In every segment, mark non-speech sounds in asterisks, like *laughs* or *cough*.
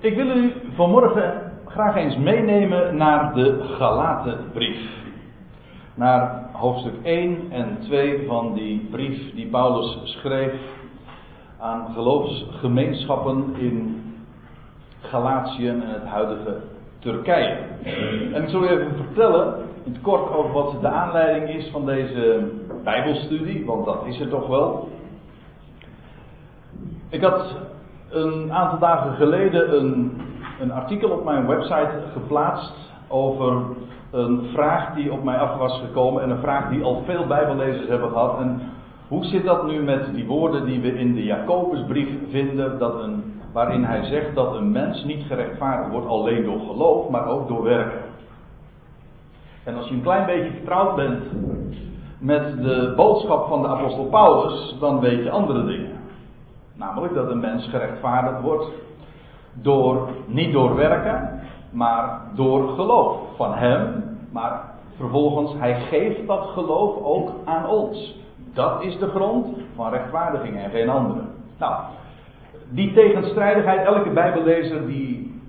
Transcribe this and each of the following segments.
Ik wil u vanmorgen graag eens meenemen naar de Galatenbrief. Naar hoofdstuk 1 en 2 van die brief die Paulus schreef aan geloofsgemeenschappen in Galatië en het huidige Turkije. En ik zal u even vertellen in het kort over wat de aanleiding is van deze Bijbelstudie, want dat is het toch wel. Ik had een aantal dagen geleden een, een artikel op mijn website geplaatst over een vraag die op mij af was gekomen en een vraag die al veel Bijbellezers hebben gehad. En hoe zit dat nu met die woorden die we in de Jacobusbrief vinden, dat een, waarin hij zegt dat een mens niet gerechtvaardigd wordt alleen door geloof, maar ook door werken. En als je een klein beetje vertrouwd bent met de boodschap van de apostel Paulus, dan weet je andere dingen. Namelijk dat een mens gerechtvaardigd wordt door, niet door werken, maar door geloof van hem. Maar vervolgens, hij geeft dat geloof ook aan ons. Dat is de grond van rechtvaardiging en geen andere. Nou, die tegenstrijdigheid, elke Bijbellezer die,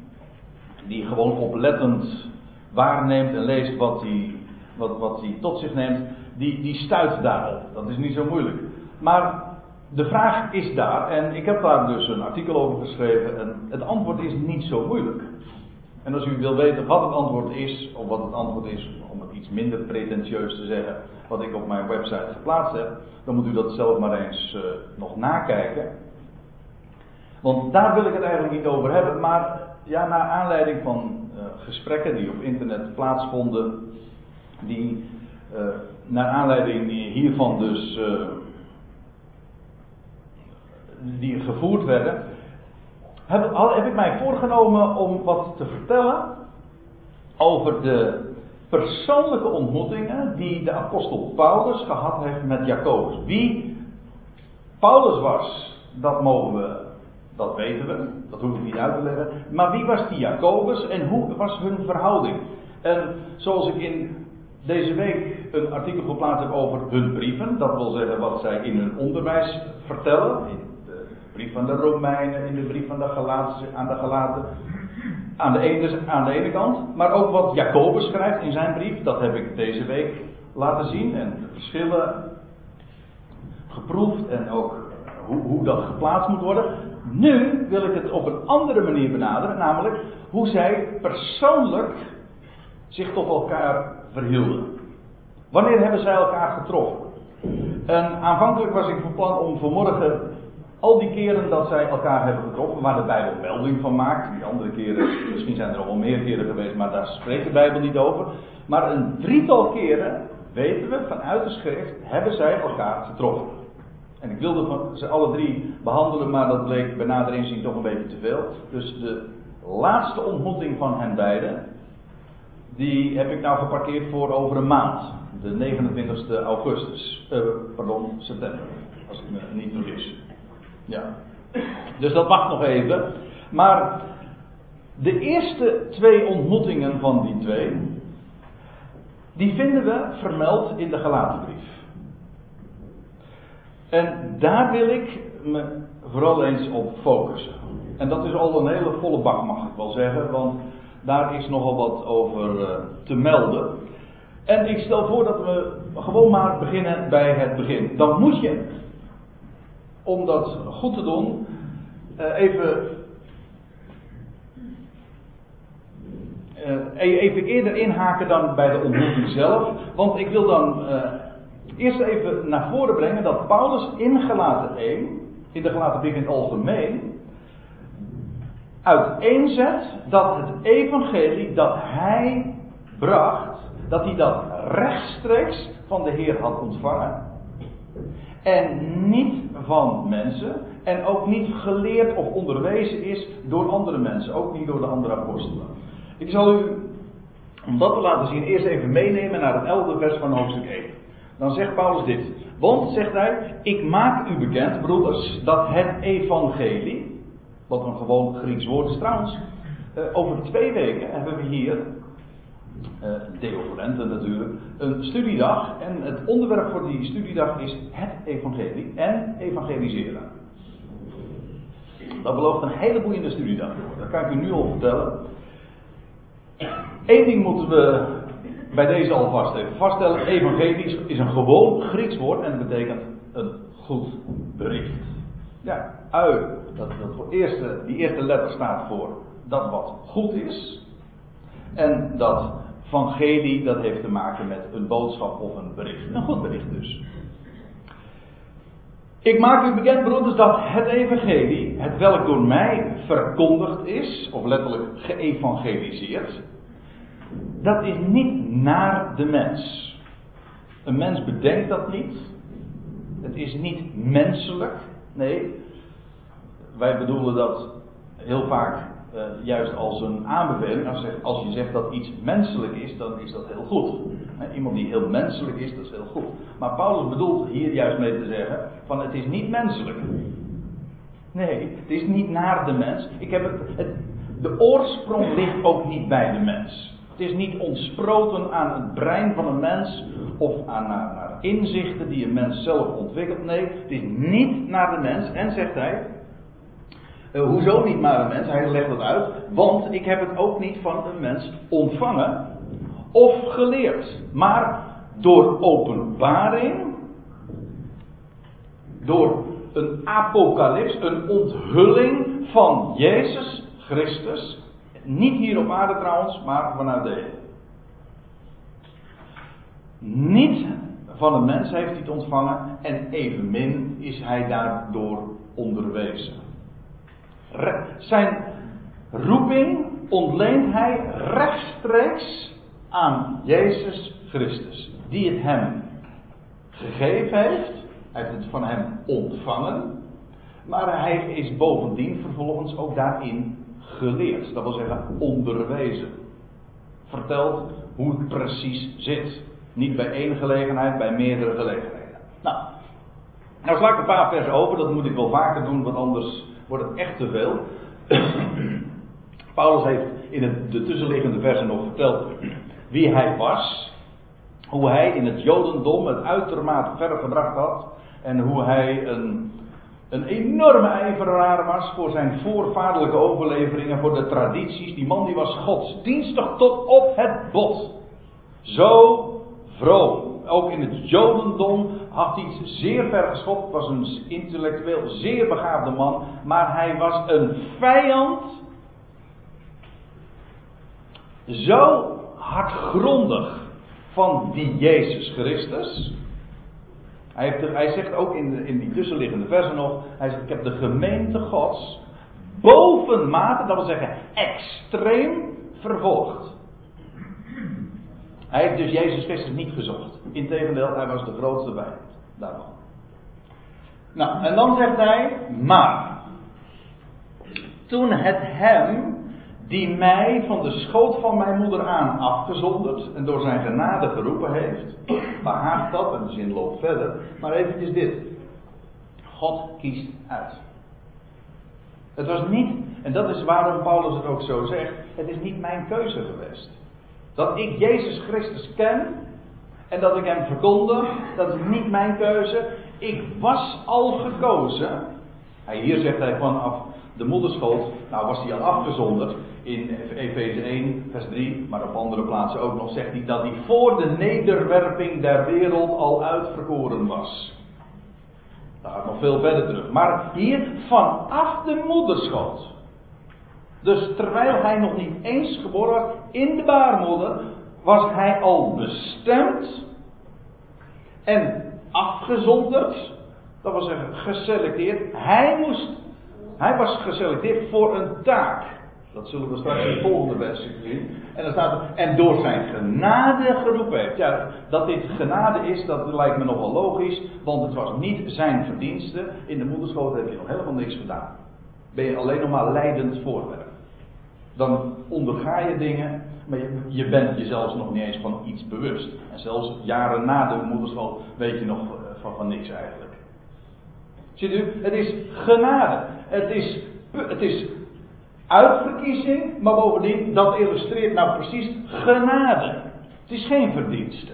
die gewoon oplettend waarneemt en leest wat hij, wat, wat tot zich neemt, die, die stuit daarop. Dat is niet zo moeilijk. Maar de vraag is daar, en ik heb daar dus een artikel over geschreven, en het antwoord is niet zo moeilijk. En als u wil weten wat het antwoord is, of wat het antwoord is, om het iets minder pretentieus te zeggen, wat ik op mijn website geplaatst heb, dan moet u dat zelf maar eens uh, nog nakijken. Want daar wil ik het eigenlijk niet over hebben, maar ja, naar aanleiding van uh, gesprekken die op internet plaatsvonden, die uh, naar aanleiding hiervan dus die gevoerd werden, heb, heb ik mij voorgenomen om wat te vertellen over de persoonlijke ontmoetingen die de apostel Paulus gehad heeft met Jacobus. Wie Paulus was, dat mogen we, dat weten we, dat hoef ik niet uit te leggen. Maar wie was die Jacobus en hoe was hun verhouding? En zoals ik in deze week een artikel geplaatst heb over hun brieven, dat wil zeggen wat zij in hun onderwijs vertellen, brief van de Romeinen, in de brief van de Galaten, aan de Galaten. Aan de, ene, aan de ene kant, maar ook wat Jacobus schrijft in zijn brief, dat heb ik deze week laten zien en de verschillen geproefd en ook hoe, hoe dat geplaatst moet worden. Nu wil ik het op een andere manier benaderen, namelijk hoe zij persoonlijk zich tot elkaar verhielden. Wanneer hebben zij elkaar getroffen? En aanvankelijk was ik van plan om vanmorgen al die keren dat zij elkaar hebben getroffen, waar de Bijbel melding van maakt. Die andere keren, misschien zijn er al wel meer keren geweest, maar daar spreekt de Bijbel niet over. Maar een drietal keren, weten we vanuit de schrift, hebben zij elkaar getroffen. En ik wilde ze alle drie behandelen, maar dat bleek bij nader inzien toch een beetje te veel. Dus de laatste ontmoeting van hen beiden, die heb ik nou geparkeerd voor over een maand. De 29 augustus, uh, pardon, september, als ik me niet vergis. Ja. Dus dat wacht nog even. Maar de eerste twee ontmoetingen van die twee, die vinden we vermeld in de Galatenbrief. En daar wil ik me vooral eens op focussen. En dat is al een hele volle bak, mag ik wel zeggen, want daar is nogal wat over uh, te melden. En ik stel voor dat we gewoon maar beginnen bij het begin. Dan moet je om dat goed te doen, uh, even, uh, even eerder inhaken dan bij de ontmoeting zelf. Want ik wil dan uh, eerst even naar voren brengen dat Paulus in Gelaten 1, in de Gelaten in het algemeen, uiteenzet dat het evangelie dat hij bracht, dat hij dat rechtstreeks van de Heer had ontvangen. En niet van mensen. En ook niet geleerd of onderwezen is door andere mensen. Ook niet door de andere apostelen. Ik zal u, om dat te laten zien, eerst even meenemen naar het elde vers van hoofdstuk 1. Dan zegt Paulus dit. Want, zegt hij, ik maak u bekend, broeders, dat het evangelie, wat een gewoon Grieks woord is trouwens, eh, over twee weken hebben we hier uh, natuurlijk, een studiedag. En het onderwerp voor die studiedag is het evangelie en evangeliseren. Dat belooft een hele boeiende studie daarvoor. Dat kan ik u nu al vertellen. Eén ding moeten we bij deze alvast even vaststellen. Evangelisch is een gewoon Grieks woord en dat betekent een goed bericht. Ja, ui, dat, dat voor eerste, die eerste letter staat voor dat wat goed is. En dat evangelie, dat heeft te maken met een boodschap of een bericht. Een goed bericht dus. Ik maak u bekend, broeders, dat het evangelie, het welk door mij verkondigd is, of letterlijk geëvangeliseerd, dat is niet naar de mens. Een mens bedenkt dat niet. Het is niet menselijk. Nee, wij bedoelen dat heel vaak uh, juist als een aanbeveling. Als je, zegt, als je, zegt, dat iets menselijk is, dan is dat heel goed. iemand die heel menselijk is, dat is heel goed. Maar Paulus bedoelt hier juist mee te zeggen: van het is niet menselijk. Nee, het is niet naar de mens. Ik heb het, het, de oorsprong ligt ook niet bij de mens. Het is niet ontsproten aan het brein van een mens of aan naar, naar inzichten die een mens zelf ontwikkelt. Nee, het is niet naar de mens. En zegt hij, uh, hoezo niet naar de mens? Hij legt het uit. Want ik heb het ook niet van een mens ontvangen of geleerd. Maar door openbaring, door een apocalyps, een onthulling van Jezus Christus. Niet hier op aarde trouwens, maar vanuit de. Niet van een mens heeft hij het ontvangen en evenmin is hij daardoor onderwezen. Zijn roeping ontleent hij rechtstreeks aan Jezus Christus, die het hem gegeven heeft. Hij heeft het van hem ontvangen, maar hij is bovendien vervolgens ook daarin geleerd. Dat wil zeggen onderwezen. Verteld hoe het precies zit. Niet bij één gelegenheid, bij meerdere gelegenheden. Nou, nou sla ik een paar versen over, dat moet ik wel vaker doen, want anders wordt het echt te veel. Paulus heeft in de tussenliggende versen nog verteld wie hij was. Hoe hij in het Jodendom het uitermate ver gebracht had. En hoe hij een, een enorme ijveraar was voor zijn voorvaderlijke overleveringen, voor de tradities. Die man die was godsdienstig tot op het bot. Zo vroom. Ook in het Jodendom had hij zeer ver geschopt. Was een intellectueel zeer begaafde man. Maar hij was een vijand. Zo hardgrondig van die Jezus Christus. Hij, hij zegt ook in, in die tussenliggende versen nog. Hij zegt: Ik heb de gemeente Gods bovenmate, dat wil zeggen extreem, vervolgd. Hij heeft dus Jezus Christus niet gezocht. Integendeel, hij was de grootste vijand daarvan. Nou, en dan zegt hij, maar. Toen het hem, die mij van de schoot van mijn moeder aan afgezonderd en door zijn genade geroepen heeft, behaagt dat, en de zin loopt verder, maar eventjes dit. God kiest uit. Het was niet, en dat is waarom Paulus het ook zo zegt, het is niet mijn keuze geweest. Dat ik Jezus Christus ken en dat ik hem verkondig, dat is niet mijn keuze. Ik was al gekozen. Hier zegt hij vanaf de moederschool, nou was hij al afgezonderd in Efeze 1, vers 3, maar op andere plaatsen ook nog, zegt hij dat hij voor de nederwerping der wereld al uitverkoren was. Dat gaat nog veel verder terug. Maar hier vanaf de moederschool. Dus terwijl hij nog niet eens geboren was in de baarmoeder, was hij al bestemd en afgezonderd. Dat wil zeggen geselecteerd. Hij moest, hij was geselecteerd voor een taak. Dat zullen we straks in de volgende versie zien. En dan staat er, en door zijn genade geroepen heeft. Ja, dat dit genade is, dat lijkt me nogal logisch. Want het was niet zijn verdienste. In de moederschoot heb je nog helemaal niks gedaan. Ben je alleen nog maar leidend voorwerp. Dan onderga je dingen, maar je, je bent je zelfs nog niet eens van iets bewust. En zelfs jaren na de moederschool weet je nog eh, van, van niks eigenlijk. Ziet u, het is genade. Het is, het is uitverkiezing, maar bovendien, dat illustreert nou precies genade. Het is geen verdienste.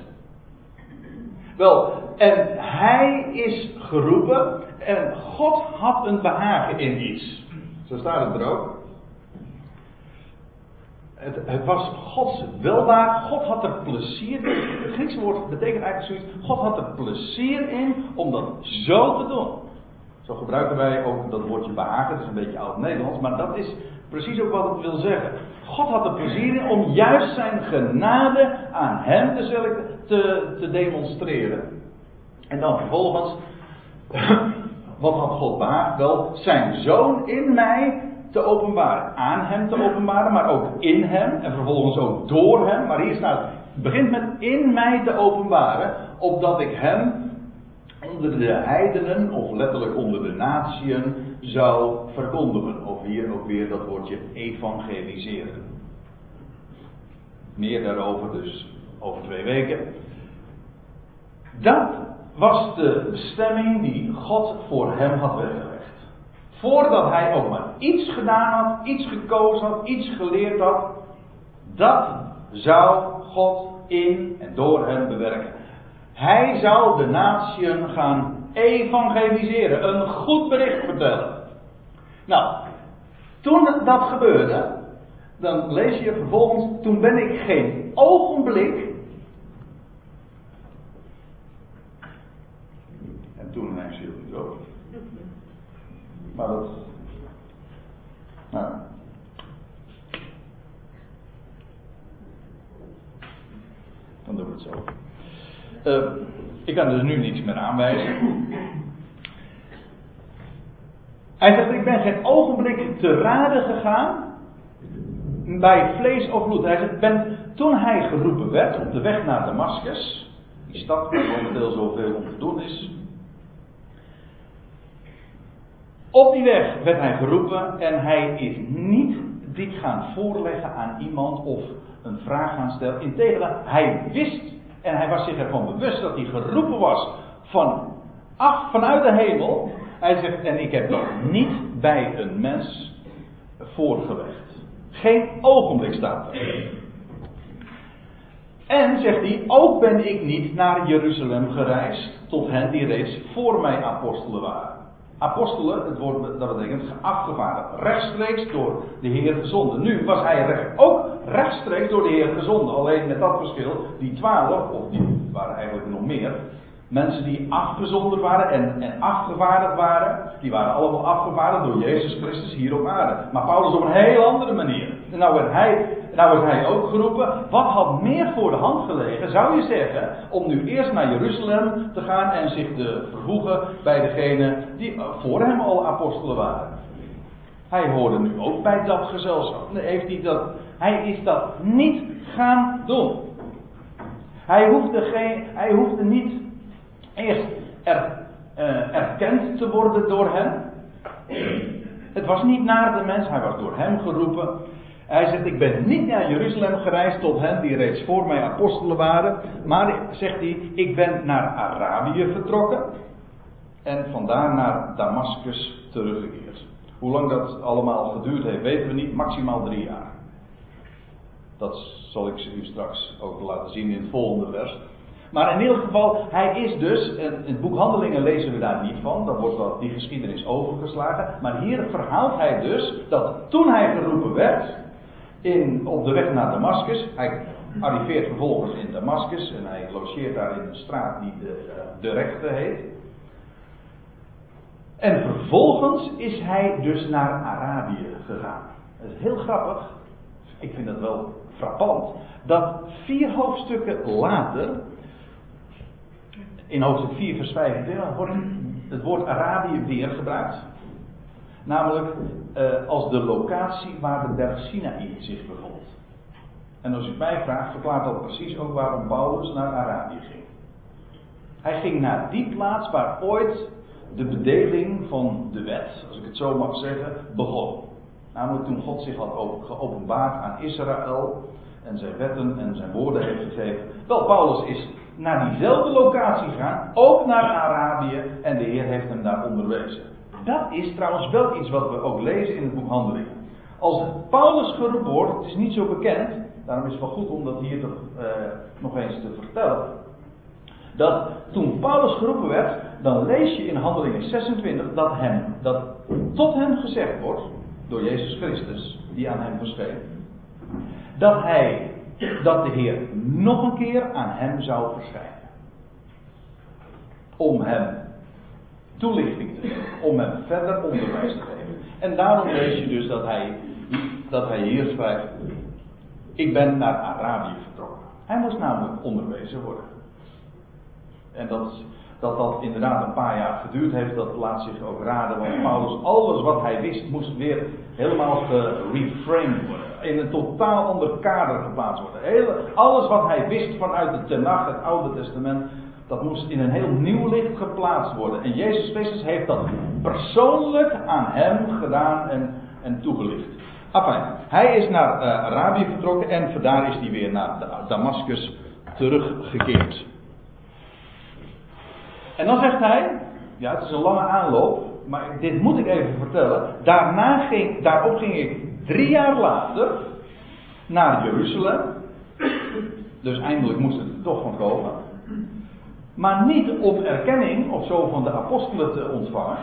Wel, en hij is geroepen en God had een behagen in iets. Zo staat het er ook. Het, het, was Gods weldaad. God had er plezier in. Het Griekse woord betekent eigenlijk zoiets. God had er plezier in om dat zo te doen. Zo gebruiken wij ook dat woordje behagen. Dat is een beetje oud-Nederlands. Maar dat is precies ook wat het wil zeggen. God had er plezier in om juist zijn genade aan hem te, te demonstreren. En dan vervolgens. *clears throat* Wat had God behaagd? Wel, zijn zoon in mij te openbaren. Aan hem te openbaren, maar ook in hem. En vervolgens ook door hem. Maar hier staat, het begint met in mij te openbaren. Opdat ik hem onder de heidenen, of letterlijk onder de natieën, zou verkondigen. Of hier ook weer dat woordje evangeliseren. Meer daarover dus over twee weken. Dat was de bestemming die God voor hem had weggelegd. Voordat hij ook maar iets gedaan had, iets gekozen had, iets geleerd had, dat zou God in en door hem bewerken. Hij zou de natieën gaan evangeliseren, een goed bericht vertellen. Nou, toen dat gebeurde, dan lees je vervolgens, toen ben ik geen ogenblik. En toen hij ziel dood. Maar dat. Nou. Dan doen we het zo. Uh, ik kan dus nu niets meer aanwijzen. Hij zegt: Ik ben geen ogenblik te raden gegaan bij vlees of bloed. Hij zegt: ben, Toen hij geroepen werd op de weg naar Damascus, die stad waar momenteel zoveel om te doen is, Op die weg werd hij geroepen en hij is niet dit gaan voorleggen aan iemand of een vraag gaan stellen. Integendeel, hij wist en hij was zich ervan bewust dat hij geroepen was van af, vanuit de hemel. Hij zegt, en ik heb dat niet bij een mens voorgelegd. Geen ogenblik staat er. En zegt hij, ook ben ik niet naar Jeruzalem gereisd tot hen die reeds voor mij apostelen waren. Apostelen, het woord dat betekent afgevaardigd, rechtstreeks door de Heer gezonden. Nu was hij recht, ook rechtstreeks door de Heer gezonden, alleen met dat verschil, die twaalf, of die waren eigenlijk nog meer, mensen die afgezonderd waren en, en afgevaardigd waren, die waren allemaal afgevaardigd door Jezus Christus hier op aarde. Maar Paulus op een heel andere manier. En nou werd hij nou is hij ook geroepen. Wat had meer voor de hand gelegen, zou je zeggen, om nu eerst naar Jeruzalem te gaan en zich te vervoegen bij degene die voor hem al apostelen waren. Hij hoorde nu ook bij dat gezelschap. Nee, heeft hij, dat, hij is dat niet gaan doen. Hij hoefde, geen, hij hoefde niet eerst er, uh, erkend te worden door hem. Het was niet naar de mens, hij was door hem geroepen. Hij zegt, ik ben niet naar Jeruzalem gereisd tot hen die reeds voor mij apostelen waren. Maar, zegt hij, ik ben naar Arabië vertrokken. En vandaar naar Damascus teruggekeerd. Hoe lang dat allemaal geduurd heeft, weten we niet. Maximaal drie jaar. Dat zal ik u straks ook laten zien in het volgende vers. Maar in ieder geval, hij is dus, in het boek Handelingen lezen we daar niet van, dan wordt wat die geschiedenis overgeslagen. Maar hier verhaalt hij dus dat toen hij geroepen werd, in, op de weg naar Damascus. Hij arriveert vervolgens in Damascus en hij logeert daar in een straat die de, eh, de rechte heet. En vervolgens is hij dus naar Arabië gegaan. Dat is heel grappig. Ik vind dat wel frappant. Dat vier hoofdstukken later, in hoofdstuk 4 vers 25, wordt het woord Arabië weer gebruikt. Namelijk uh, als de locatie waar de berg Sinaï zich bevond. En als u mij vraagt, verklaart dat precies ook waarom Paulus naar Arabië ging. Hij ging naar die plaats waar ooit de bedeling van de wet, als ik het zo mag zeggen, begon. Namelijk toen God zich had geopenbaard aan Israël en zijn wetten en zijn woorden heeft gegeven. Wel, Paulus is naar diezelfde locatie gegaan, ook naar Arabië, en de Heer heeft hem daar onderwezen. Dat is trouwens wel iets wat we ook lezen in het boek Handelingen. Als Paulus geroepen wordt, het is niet zo bekend, daarom is het wel goed om dat hier uh, nog eens te vertellen. Dat toen Paulus geroepen werd, dan lees je in Handelingen 26 dat, hem, dat tot hem gezegd wordt, door Jezus Christus, die aan hem verscheen, dat hij, dat de Heer nog een keer aan hem zou verschijnen. Om hem toelichting te geven, om hem verder onderwijs te geven. En daarom lees je dus dat hij, dat hij hier schrijft, ik ben naar Arabië vertrokken. Hij moest namelijk onderwezen worden. En dat, dat dat inderdaad een paar jaar geduurd heeft, dat laat zich ook raden. Want Paulus, alles wat hij wist, moest weer helemaal gereframed worden. In een totaal ander kader geplaatst worden. Hele, alles wat hij wist vanuit de Tenach, het Oude Testament, dat moest in een heel nieuw licht geplaatst worden. En Jezus Christus heeft dat persoonlijk aan hem gedaan en, en toegelicht. Hij is naar uh, Arabië vertrokken en vandaar is hij weer naar Damascus teruggekeerd. En dan zegt hij, ja het is een lange aanloop, maar dit moet ik even vertellen. Daarna ging, daarop ging ik drie jaar later naar Jeruzalem. Dus eindelijk moest het er toch van komen. Maar niet om erkenning of zo van de apostelen te ontvangen.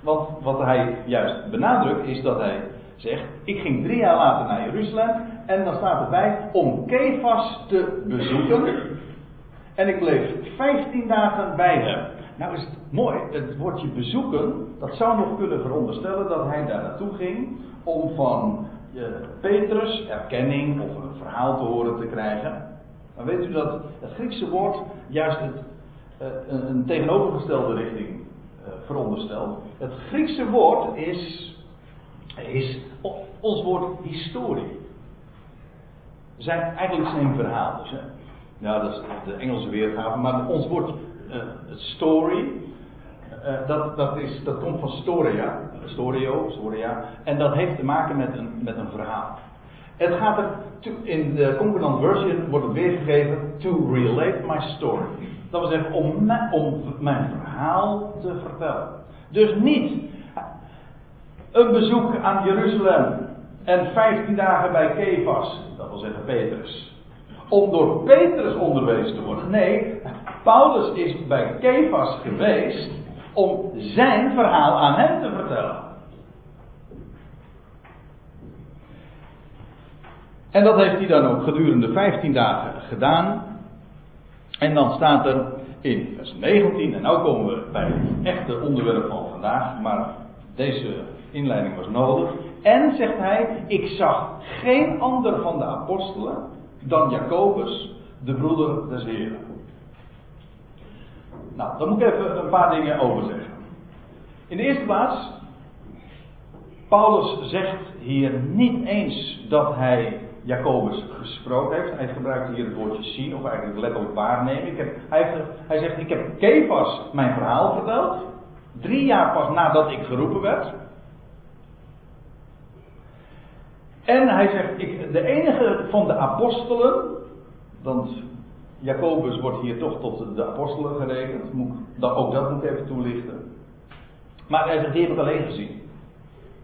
Want wat hij juist benadrukt is dat hij zegt: Ik ging drie jaar later naar Jeruzalem. En dan staat erbij om Kefas te bezoeken. En ik bleef 15 dagen bij hem. Nou is het mooi, het woordje bezoeken, dat zou nog kunnen veronderstellen dat hij daar naartoe ging om van uh, Petrus erkenning of een verhaal te horen te krijgen. Maar weet u dat het Griekse woord juist uh, een, een, tegenovergestelde richting uh, veronderstelt? Het Griekse woord is, is ons woord historie. Zijn eigenlijk zijn verhaal. Dus? Ja, dat is de Engelse weergave, maar ons woord uh, story. Uh, dat, dat, is, dat komt van storia, storio, storia. En dat heeft te maken met een, met een verhaal. Het gaat er, in de Concordant Version wordt weergegeven, to relate my story. Dat wil zeggen, om, om mijn verhaal te vertellen. Dus niet een bezoek aan Jeruzalem en 15 dagen bij Kefas, dat wil zeggen Petrus. Om door Petrus onderwezen te worden. Nee, Paulus is bij Kefas geweest om zijn verhaal aan hem te vertellen. En dat heeft hij dan ook gedurende 15 dagen gedaan. En dan staat er in vers 19, en nu komen we bij het echte onderwerp van vandaag, maar deze inleiding was nodig. En zegt hij: Ik zag geen ander van de apostelen dan Jacobus, de broeder des Heren. Nou, daar moet ik even een paar dingen over zeggen. In de eerste plaats, Paulus zegt hier niet eens dat hij Jacobus gesproken heeft. Hij gebruikt hier het woordje zien, of eigenlijk letterlijk waarnemen. Hij, hij zegt, ik heb Kefas mijn verhaal verteld. Drie jaar pas nadat ik geroepen werd. En hij zegt, ik, de enige van de apostelen, want Jacobus wordt hier toch tot de apostelen gerekend. Moet, ook dat moet ik even toelichten. Maar hij zegt, die heb ik alleen gezien.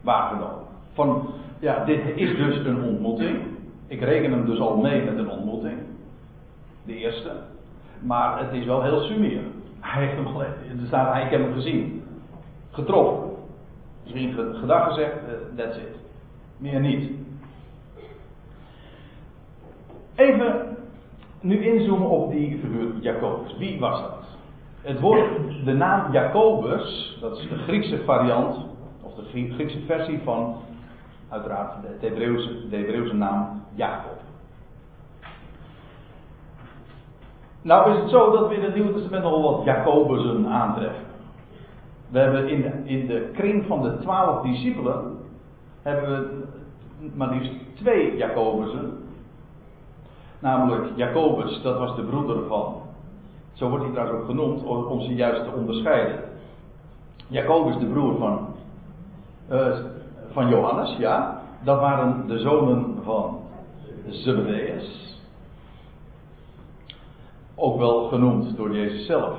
Waargenomen. Van, ja, dit is dus een ontmoeting. Ik reken hem dus al mee met een ontmoeting. De eerste. Maar het is wel heel sumier. Hij heeft hem al, er staat, hem gezien. Getroffen. Misschien gedag gezegd, uh, that's it. Meer niet. Even nu inzoomen op die figuur Jacobus. Wie was dat? Het woord, de naam Jacobus, dat is de Griekse variant, of de Griekse versie van, uiteraard, de Hebreeuwse, naam Jacob. Nou is het zo dat we in het Nieuwe Testament nogal wat Jacobussen aantreffen. We hebben in de, in de kring van de twaalf discipelen, hebben we maar liefst twee Jacobussen. Namelijk Jacobus, dat was de broeder van. Zo wordt hij trouwens ook genoemd, om ze juist te onderscheiden. Jacobus, de broer van, uh, van Johannes, ja. Dat waren de zonen van Zebedeus. Ook wel genoemd door Jezus zelf.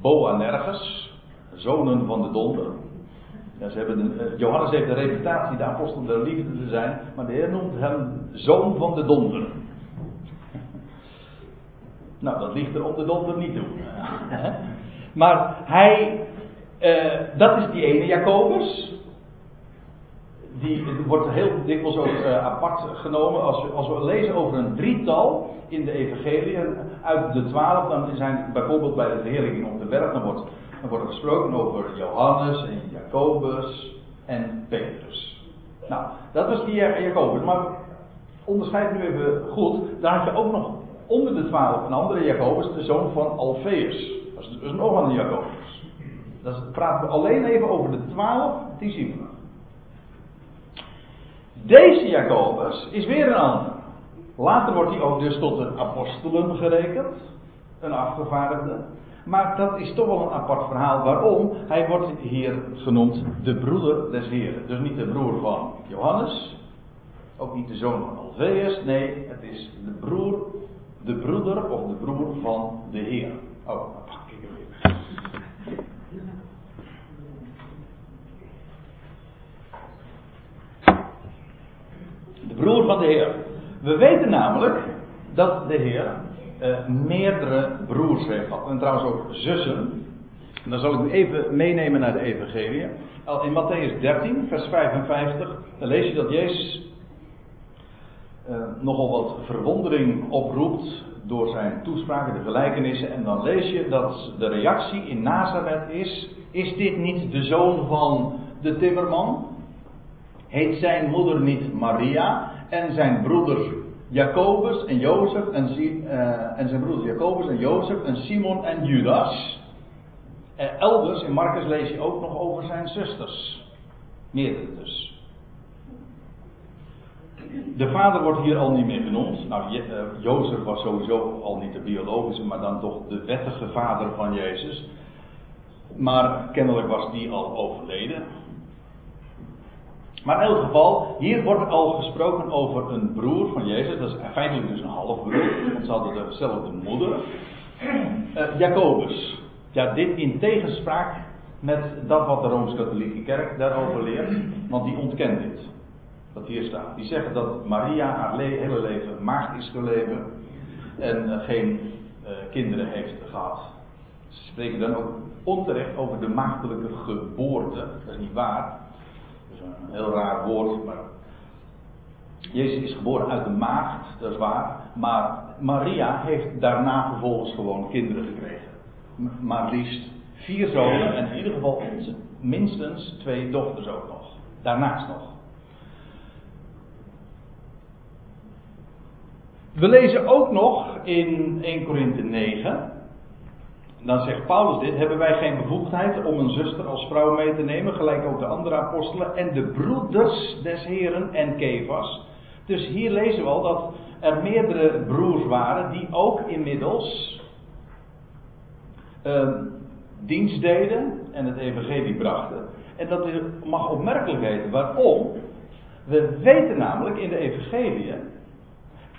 Boanerges, zonen van de donder. Ja, ze hebben de, uh, Johannes heeft de reputatie de apostel der liefde te zijn, maar de Heer noemt hem zoon van de donder. Nou, dat ligt er om de donder niet doen. *laughs* maar hij, uh, dat is die ene Jacobus. die wordt heel dikwijls ook uh, apart genomen. Als we, als we lezen over een drietal in de evangelie uit de twaalf, dan zijn bijvoorbeeld bij de verheerlijking op de berg, dan wordt, dan wordt er gesproken over Johannes en Jacobus en Petrus. Nou, dat was die Jacobus. Maar onderscheid nu even goed. Daar had je ook nog onder de twaalf een andere Jacobus, de zoon van Alfeus. Dat is dus nog een Jacobus. Dat praten we alleen even over de twaalf discipelen. Deze Jacobus is weer een ander. Later wordt hij ook dus tot een apostelen gerekend, een afgevaardigde. Maar dat is toch wel een apart verhaal. Waarom? Hij wordt hier genoemd de broeder des Heren. Dus niet de broer van Johannes, ook niet de zoon van Alveus. Nee, het is de broer, de broeder of de broer van de Heer. Oh, pak ik hem weer. De broer van de Heer. We weten namelijk dat de Heer uh, meerdere broers heeft gehad. En trouwens ook zussen. En dan zal ik u even meenemen naar de Evangelie. In Matthäus 13, vers 55, dan lees je dat Jezus uh, nogal wat verwondering oproept door zijn toespraken, de gelijkenissen. En dan lees je dat de reactie in Nazareth is: Is dit niet de zoon van de timmerman? Heet zijn moeder niet Maria? En zijn broeders Jacobus en Jozef en, uh, en zijn broeders Jacobus en Jozef en Simon en Judas. Uh, elders in Marcus lees je ook nog over zijn zusters. Meerdere dus. De vader wordt hier al niet meer genoemd. Nou, Je, uh, Jozef was sowieso al niet de biologische, maar dan toch de wettige vader van Jezus. Maar kennelijk was die al overleden. Maar in elk geval, hier wordt al gesproken over een broer van Jezus. Dat is feitelijk dus een halfbroer, want ze hadden dezelfde moeder. Uh, Jacobus. Ja, dit in tegenspraak met dat wat de Rooms-Katholieke Kerk daarover leert, want die ontkent dit. Wat hier staat. Die zeggen dat Maria haar le hele leven maagd is gebleven en uh, geen uh, kinderen heeft gehad. Ze spreken dan ook onterecht over de maagdelijke geboorte. Dat is niet waar een heel raar woord, maar Jezus is geboren uit de maagd, dat is waar. Maar Maria heeft daarna vervolgens gewoon kinderen gekregen. Maar liefst vier zonen en in ieder geval minstens twee dochters ook nog. Daarnaast nog. We lezen ook nog in 1 Korinthe 9 dan zegt Paulus dit: hebben wij geen bevoegdheid om een zuster als vrouw mee te nemen, gelijk ook de andere apostelen en de broeders des Heren en Kefas. Dus hier lezen we al dat er meerdere broers waren die ook inmiddels uh, dienst deden en het evangelie brachten. En dat mag opmerkelijk heten. Waarom? We weten namelijk in de evangelie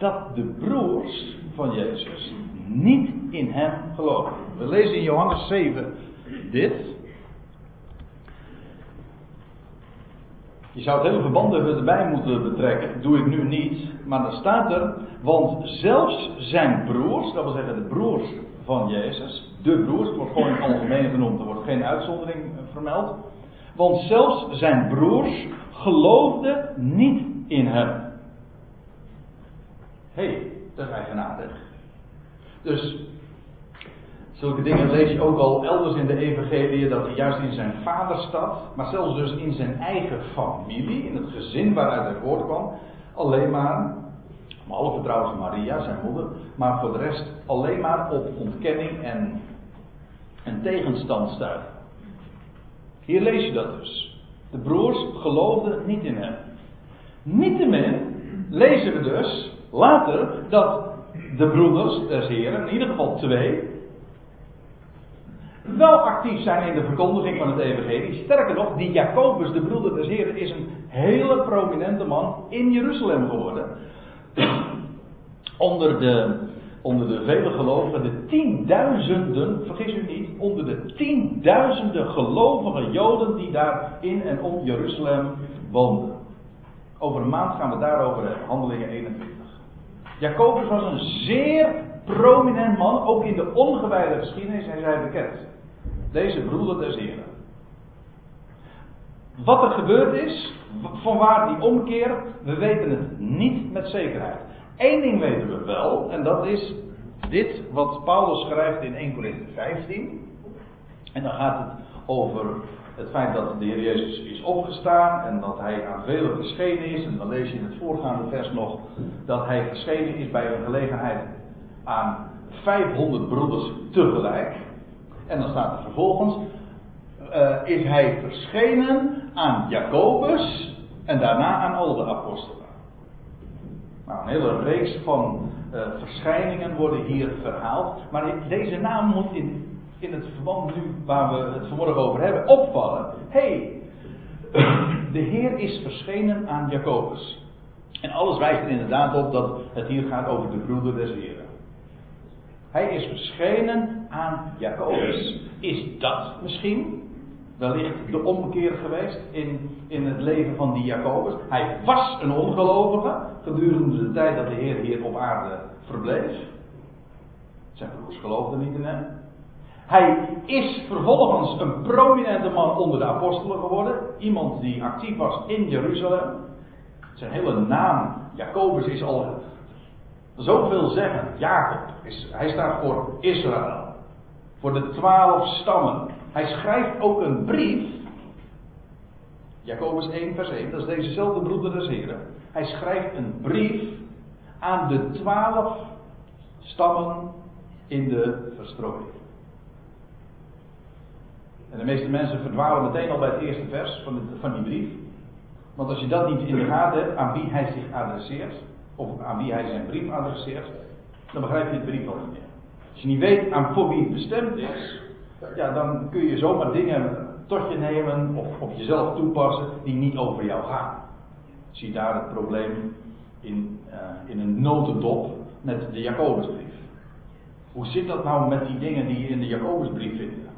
dat de broers van Jezus niet in hem geloven. We lezen in Johannes 7 dit. Je zou het hele verband erbij moeten betrekken. Doe ik nu niet. Maar dan staat er. Want zelfs zijn broers, dat wil zeggen de broers van Jezus. De broers, het wordt gewoon in het algemeen genoemd. Er wordt geen uitzondering vermeld. Want zelfs zijn broers geloofden niet in hem. Hé, hey, dat is eigenaardig. Dus zulke dingen lees je ook al elders in de evangelie, dat hij juist in zijn vaderstad, maar zelfs dus in zijn eigen familie, in het gezin waaruit hij voortkwam, alleen maar, behalve trouwens Maria, zijn moeder, maar voor de rest alleen maar op ontkenning en, en tegenstand stuit. Hier lees je dat dus. De broers geloofden niet in hem. Niettemin lezen we dus later dat de broeders des Heren, in ieder geval twee, wel actief zijn in de verkondiging van het Evangelie. Sterker nog, die Jacobus, de broeder des Heren, is een hele prominente man in Jeruzalem geworden. onder, de, onder de vele gelovigen, de tienduizenden, vergis u niet, onder de tienduizenden gelovige Joden die daar in en om Jeruzalem woonden. Over een maand gaan we daarover hebben, handelingen 21. Jacobus was een zeer prominent man, ook in de ongewijde geschiedenis en zij bekend. Deze broeder des Heren. wat er gebeurd is, van waar die omkeer, we weten het niet met zekerheid. Eén ding weten we wel, en dat is dit wat Paulus schrijft in 1 Corinthië 15. En dan gaat het over het feit dat de Heer Jezus is opgestaan en dat hij aan velen verschenen is. En dan lees je in het voorgaande vers nog dat hij verschenen is bij een gelegenheid aan 500 broeders tegelijk. En dan staat er vervolgens, uh, is hij verschenen aan Jacobus en daarna aan al de apostelen. Nou, een hele reeks van uh, verschijningen worden hier verhaald. Maar deze naam moet in in het verband nu waar we het vanmorgen over hebben opvallen. hey, de Heer is verschenen aan Jacobus. En alles wijst er inderdaad op dat het hier gaat over de broeder des Heren. Hij is verschenen aan Jacobus. Is dat misschien wellicht de omkeer geweest in, in het leven van die Jacobus? Hij was een ongelovige gedurende de tijd dat de Heer hier op aarde verbleef. Zijn broers geloofden niet in hem. Hij is vervolgens een prominente man onder de apostelen geworden. Iemand die actief was in Jeruzalem. Zijn hele naam, Jacobus, is al zoveel zeggen. Jacob, is, hij staat voor Israël. Voor de twaalf stammen. Hij schrijft ook een brief. Jacobus 1, vers 1, dat is dezezelfde broeder des Heren. Hij schrijft een brief aan de twaalf stammen in de verstrooiing. En de meeste mensen verdwalen meteen al bij het eerste vers van, van die brief. Want als je dat niet in de gaten hebt aan wie hij zich adresseert, of aan wie hij zijn brief adresseert, dan begrijp je het brief al niet meer. Als je niet weet aan voor wie het bestemd is, ja, dan kun je zomaar dingen tot je nemen of op jezelf toepassen die niet over jou gaan. Zie daar het probleem in, uh, in een notendop met de Jacobusbrief. Hoe zit dat nou met die dingen die je in de Jacobusbrief vindt?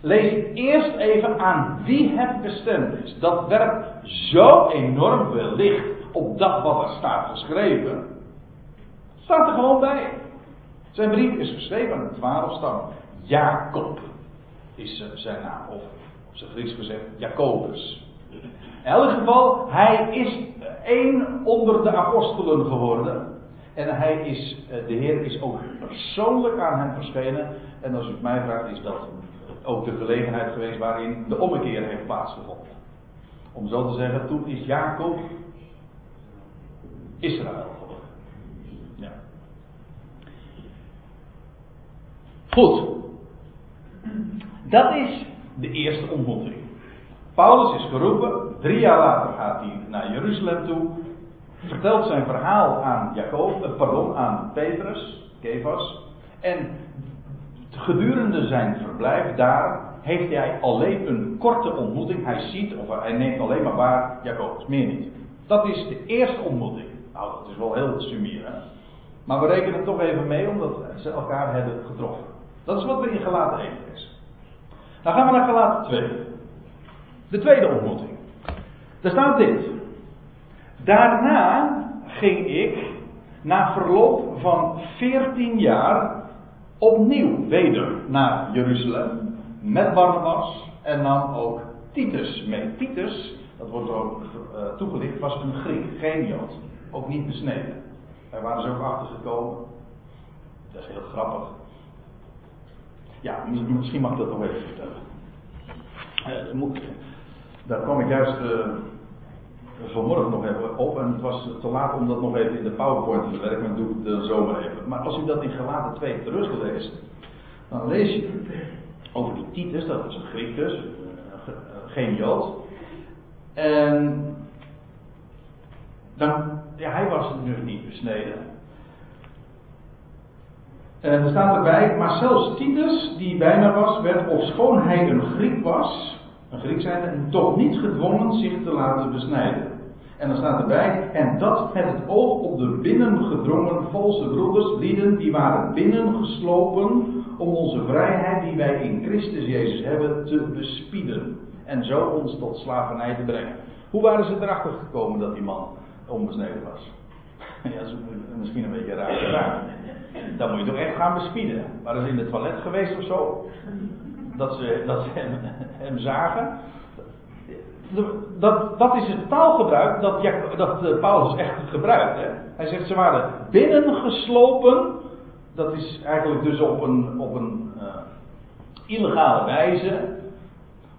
Lees eerst even aan wie het bestemd is. Dat werpt zo enorm veel licht op dat wat er staat geschreven. Staat er gewoon bij. Zijn brief is geschreven aan de twaalf stammen. Jacob is zijn naam, of op zijn Grieks gezegd Jacobus. In elk geval, hij is één onder de apostelen geworden. En hij is, eh, de Heer is ook persoonlijk aan hem verschenen. En als u het mij vraagt, is dat ook de gelegenheid geweest waarin de ommekeer heeft plaatsgevonden. Om zo te zeggen, toen is Jacob Israël geworden. Goed. Dat is de eerste ontmoeting. Paulus is geroepen, drie jaar later gaat hij naar Jeruzalem toe, vertelt zijn verhaal aan Jacob, eh, pardon, aan Petrus, Kefas, en gedurende zijn verblijf daar heeft hij alleen een korte ontmoeting. Hij ziet of hij neemt alleen maar waar Jacobus, meer niet. Dat is de eerste ontmoeting. Nou, dat is wel heel sumier, hè? Maar we rekenen toch even mee omdat ze elkaar hebben getroffen. Dat is wat we in Gelaten 1 lezen. Dan gaan we naar Gelaten 2. De tweede ontmoeting. Daar staat dit. Daarna ging ik, na verloop van 14 jaar, opnieuw weder naar Jeruzalem met Barnabas en nam ook Titus mee. Titus, dat wordt ook uh, toegelicht, was een Griek, geen Jood, ook niet besneden. Daar waren ze ook achter gekomen. Dat is heel grappig. Ja, misschien mag ik dat nog even vertellen. Uh, moet, daar kwam ik juist uh, vanmorgen nog even op en het was te laat om dat nog even in de PowerPoint te verwerken, maar doe ik het zomaar even. Maar als u dat in Gelaten 2 terugleest, dan lees je over die Titus, dat was een Griek dus, eh, geen Jood. En dan, ja, hij was nu niet besneden. En er staat erbij, maar zelfs Titus, die bij mij was, werd, ofschoon hij een Griek was, een Griek zijn, toch niet gedwongen zich te laten besnijden. En dan staat erbij, en dat met het oog op de binnengedrongen valse broeders, lieden die waren binnengeslopen om onze vrijheid die wij in Christus Jezus hebben te bespieden. En zo ons tot slavernij te brengen. Hoe waren ze erachter gekomen dat die man onbesneden was? *laughs* ja, dat is misschien een beetje raar vraag. Dan moet je toch echt gaan bespieden. Waren ze in het toilet geweest of zo? Dat ze, dat ze hem, hem zagen? Dat, dat is het taalgebruik dat, dat eh, Paulus echt gebruikt. Hè? Hij zegt ze waren binnengeslopen. Dat is eigenlijk dus op een, op een uh, illegale wijze.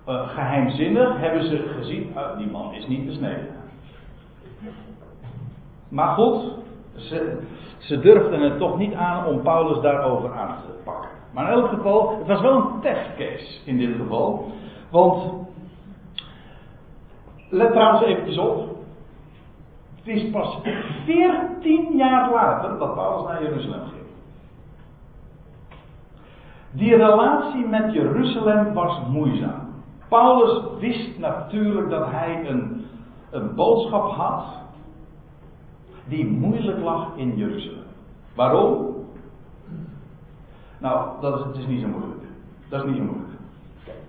Uh, geheimzinnig hebben ze gezien. Uh, die man is niet besneden. Maar goed, ze, ze durfden het toch niet aan om Paulus daarover aan te pakken. Maar in elk geval, het was wel een testcase in dit geval. Want, let trouwens eventjes op. Het is pas 14 jaar later dat Paulus naar Jeruzalem ging. Die relatie met Jeruzalem was moeizaam. Paulus wist natuurlijk dat hij een, een boodschap had die moeilijk lag in Jeruzalem. Waarom? Nou, dat is, het is niet zo moeilijk. Dat is niet zo moeilijk.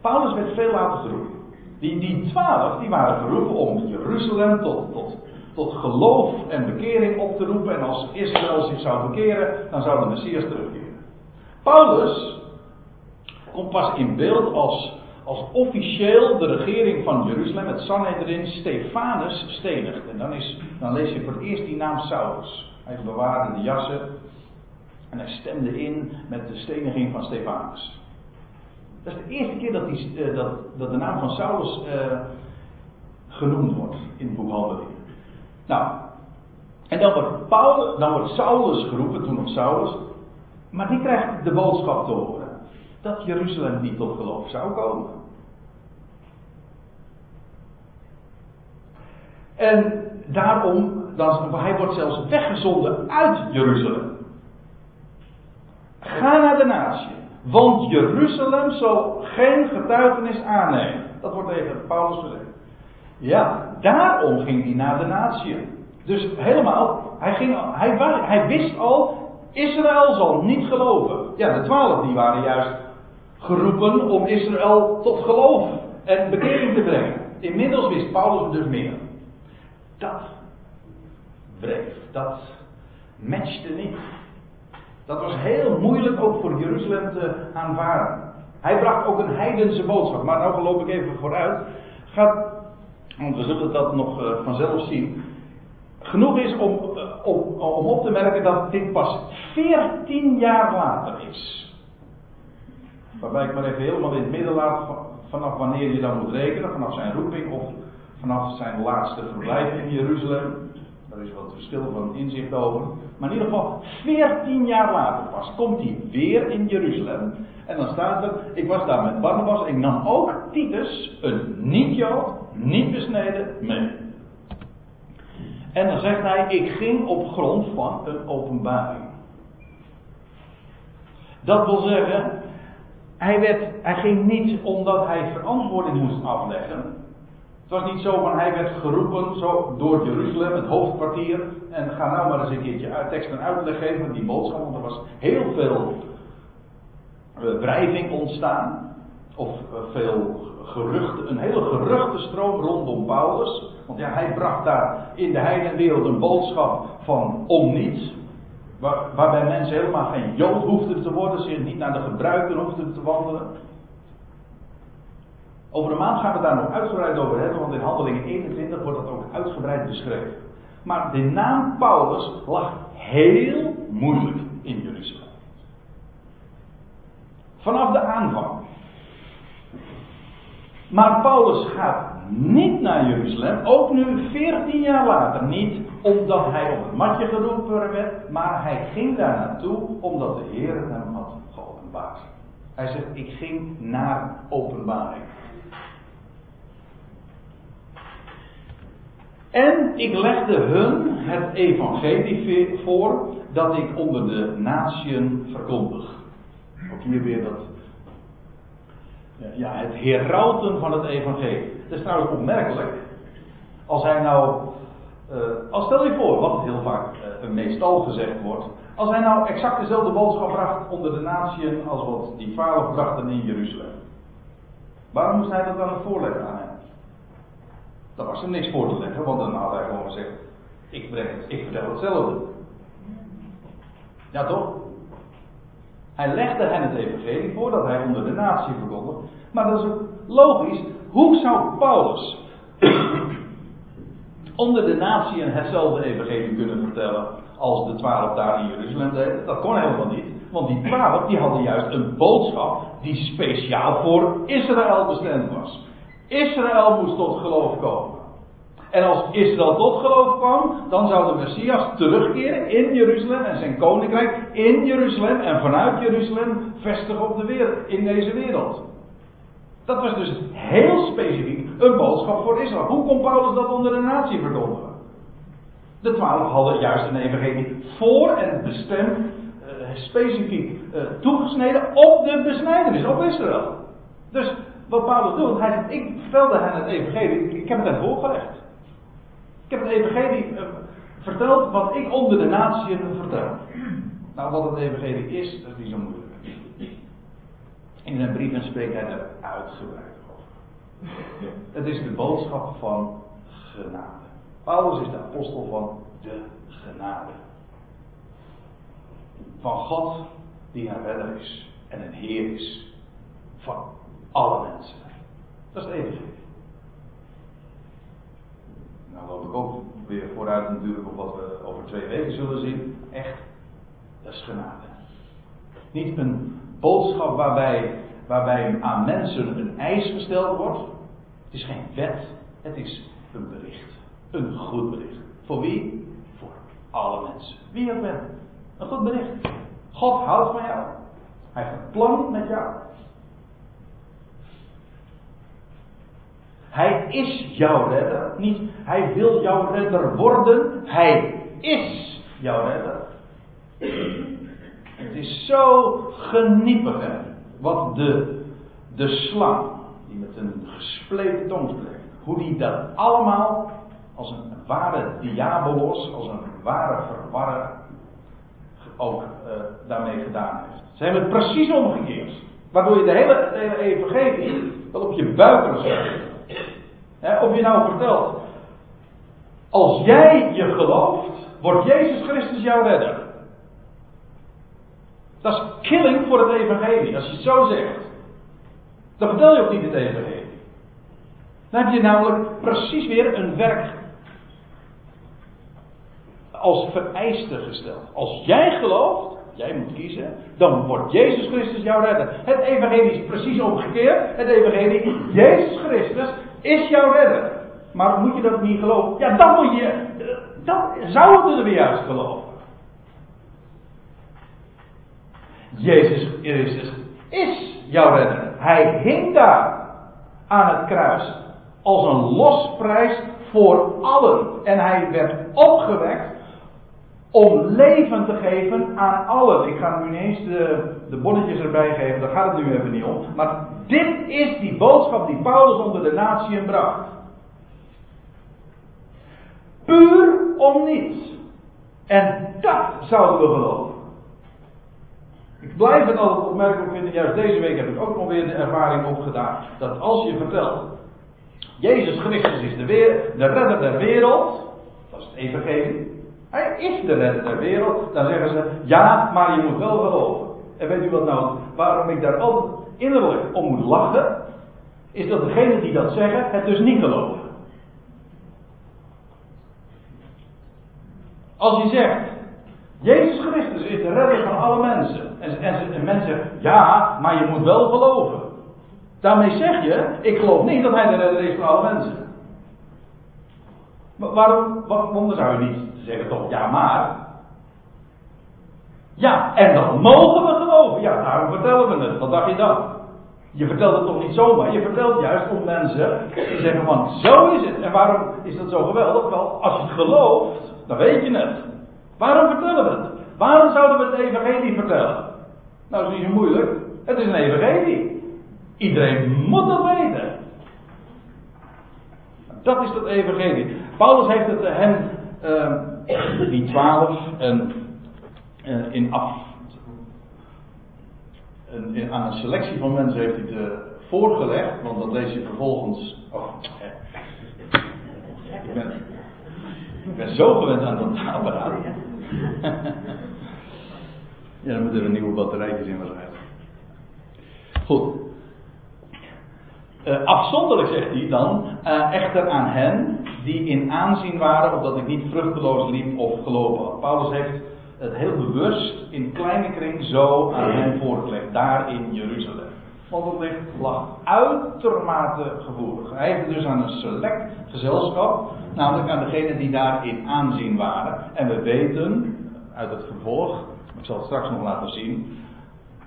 Paulus werd veel later geroepen. Die, die twaalf die waren geroepen om Jeruzalem tot, tot, tot geloof en bekering op te roepen. En als Israël zich zou bekeren, dan zou de Messias terugkeren. Paulus komt pas in beeld als, als officieel de regering van Jeruzalem, het Sanhedrin, Stefanus stenigt. En dan, is, dan lees je voor het eerst die naam Saulus. Hij bewaarde de jassen en hij stemde in met de steniging van Stefanus. Dat is de eerste keer dat, die, uh, dat, dat de naam van Saulus uh, genoemd wordt in het boek. Nou, en dan wordt, Paulus, dan wordt Saulus geroepen, toen nog Saulus, maar die krijgt de boodschap te horen dat Jeruzalem niet tot geloof zou komen. En daarom, dan, hij wordt zelfs weggezonden uit Jeruzalem. Ga naar de natie. Want Jeruzalem zal geen getuigenis aannemen. Dat wordt tegen Paulus gezegd. Ja, daarom ging hij naar de natie. Dus helemaal, hij, ging, hij, hij wist al, Israël zal niet geloven. Ja, de twaalf die waren juist geroepen om Israël tot geloof en bekering te brengen. Inmiddels wist Paulus dus meer. Dat breed, dat matchte niet. Dat was heel moeilijk ook voor Jeruzalem te aanvaarden. Hij bracht ook een heidense boodschap. Maar nou loop ik even vooruit. Gaat, want we zullen dat nog uh, vanzelf zien. Genoeg is om, uh, om, om op te merken dat dit pas 14 jaar later is. Waarbij ik maar even helemaal in het midden laat vanaf wanneer je dan moet rekenen. Vanaf zijn roeping of vanaf zijn laatste verblijf in Jeruzalem. Daar is wat verschil van inzicht over. Maar in ieder geval, 14 jaar later pas komt hij weer in Jeruzalem. En dan staat er, ik was daar met Barnabas. Ik nam ook Titus, een niet-Jood, niet besneden, mee. En dan zegt hij, ik ging op grond van een openbaring. Dat wil zeggen, hij, werd, hij ging niet omdat hij verantwoording moest afleggen. Was niet zo van hij werd geroepen zo door Jeruzalem, het hoofdkwartier. En ga nou maar eens een keertje tekst en uitleg geven die boodschap. Want er was heel veel uh, wrijving ontstaan. Of uh, veel geruchten, een hele geruchtenstroom rondom Paulus. Want ja, hij bracht daar in de heidenwereld een boodschap van om niets. Waar, waarbij mensen helemaal geen jood hoefden te worden, zich niet naar de gebruiken hoefden te wandelen. Over een maand gaan we daar nog uitgebreid over hebben, want in Handelingen 21 wordt dat ook uitgebreid beschreven. Maar de naam Paulus lag heel moeilijk in Jeruzalem. Vanaf de aanvang. Maar Paulus gaat niet naar Jeruzalem, ook nu 14 jaar later niet, omdat hij op het matje geroepen werd, maar hij ging daar naartoe omdat de Heer hem had geopenbaard. Hij zegt, ik ging naar openbaring. En ik legde hun het evangelie voor dat ik onder de natieën verkondig. Ook hier weer dat. Ja, het herauten van het evangelie. Dat is trouwens opmerkelijk. Als hij nou. Uh, als stel je voor, wat heel vaak uh, meestal gezegd wordt. Als hij nou exact dezelfde boodschap bracht onder de natieën als wat die vader brachten in Jeruzalem. Waarom moest hij dat dan voorleggen aan? Dan was er niks voor te leggen, want dan had hij gewoon gezegd: Ik, breng ik vertel hetzelfde. Ja, toch? Hij legde hen het evangelie voor dat hij onder de natie verkondigde. Maar dat is logisch. Hoe zou Paulus *clears throat* onder de natie hetzelfde evangelie kunnen vertellen als de twaalf daar in Jeruzalem deden. Dat kon helemaal niet. Want die twaalf die hadden juist een boodschap die speciaal voor Israël bestemd was. Israël moest tot geloof komen. En als Israël tot geloof kwam, dan zou de Messias terugkeren in Jeruzalem en zijn koninkrijk in Jeruzalem en vanuit Jeruzalem vestigen op de wereld, in deze wereld. Dat was dus heel specifiek een boodschap voor Israël. Hoe kon Paulus dat onder de natie verkondigen? De twaalf hadden juist een evangelie voor en bestemd, uh, specifiek uh, toegesneden op de besnijdenis, op Israël. Dus wat Paulus doet, hij zegt, ik vertelde hen het evangelie, ik heb het hen voorgelegd. Ik heb het evangelie uh, verteld wat ik onder de natie vertel. Nou, wat het evangelie is, dat is niet zo moeilijk. In zijn brieven spreekt hij er uitgebreid over. Het is de boodschap van genade. Paulus is de apostel van de genade. Van God die een redder is en een Heer is van alle mensen. Dat is het evangelie. Nou loop ik ook weer vooruit natuurlijk op wat we over twee weken zullen zien. Echt, dat is genade. Niet een boodschap waarbij, waarbij aan mensen een eis gesteld wordt. Het is geen wet, het is een bericht. Een goed bericht. Voor wie? Voor alle mensen. Wie ook bent. Een goed bericht. God houdt van jou. Hij heeft een plan met jou. Hij is jouw redder. Niet hij wil jouw redder worden. Hij is jouw redder. Het is zo geniepig, hè? Wat de, de slang, die met een gespleten tong spreekt, hoe die dat allemaal als een ware diabolos, als een ware verwarrer, ook uh, daarmee gedaan heeft. Ze hebben het precies omgekeerd. Waardoor je de hele, de hele evangelie wel op je buik kan zetten. Of je nou vertelt, als jij je gelooft, wordt Jezus Christus jouw redder. Dat is killing voor het evangelie, als je het zo zegt. Dan vertel je ook niet het evangelie. Dan heb je namelijk precies weer een werk als vereiste gesteld. Als jij gelooft, jij moet kiezen, dan wordt Jezus Christus jouw redder. Het evangelie is precies omgekeerd. Het evangelie, Jezus Christus is jouw redder. Maar moet je dat niet geloven? Ja, dan moet je, dan zouden we weer juist geloven. Jezus Christus is jouw redder. Hij hing daar aan het kruis als een losprijs voor allen. En hij werd opgewekt om leven te geven aan allen. Ik ga nu eens de, de bonnetjes erbij geven, daar gaat het nu even niet om. Maar dit is die boodschap die Paulus onder de natieën bracht. Puur om niets. En dat zouden we geloven. Ik blijf het altijd opmerkelijk vinden, juist deze week heb ik ook nog weer de ervaring opgedaan, dat als je vertelt, Jezus Christus is de, weer, de redder der wereld, dat is het evangelie, hij is de redder der wereld, dan zeggen ze, ja, maar je moet wel geloven. En weet u wat nou, waarom ik daar altijd innerlijk om moet lachen, is dat degenen die dat zeggen, het dus niet geloven. Als je zegt, Jezus Christus is de redder van alle mensen. En, en, en mensen zeggen, ja, maar je moet wel geloven. Daarmee zeg je, ik geloof niet dat hij de redder is van alle mensen. Maar waarom, waarom zou je niet zeggen toch, ja maar. Ja, en dan mogen we geloven. Ja, daarom vertellen we het. Wat dacht je dan? Je vertelt het toch niet zomaar. Je vertelt juist om mensen die zeggen van, zo is het. En waarom is dat zo geweldig? Wel, als je het gelooft, dan weet je het. Waarom vertellen we het? Waarom zouden we het evangelie vertellen? Nou, dat is niet zo moeilijk. Het is een evangelie. Iedereen moet dat weten. Dat is dat evangelie. Paulus heeft het hen, uh, die twaalf, en uh, in af. In, aan een selectie van mensen heeft hij het voorgelegd, want dat lees je vervolgens. Oh, ik ben, zo gewend aan dat apparaat. *laughs* ja, dan moeten er nieuwe batterijtjes in waarschijnlijk. Goed. Uh, afzonderlijk zegt hij dan, uh, echter aan hen die in aanzien waren, opdat ik niet vruchteloos liep of gelopen had. Paulus heeft het heel bewust in kleine kring zo aan hen voorgelegd, daar in Jeruzalem. Want het ligt, lag uitermate gevoelig. Hij heeft dus aan een select gezelschap, namelijk aan degenen die daar in aanzien waren. En we weten uit het vervolg, ik zal het straks nog laten zien,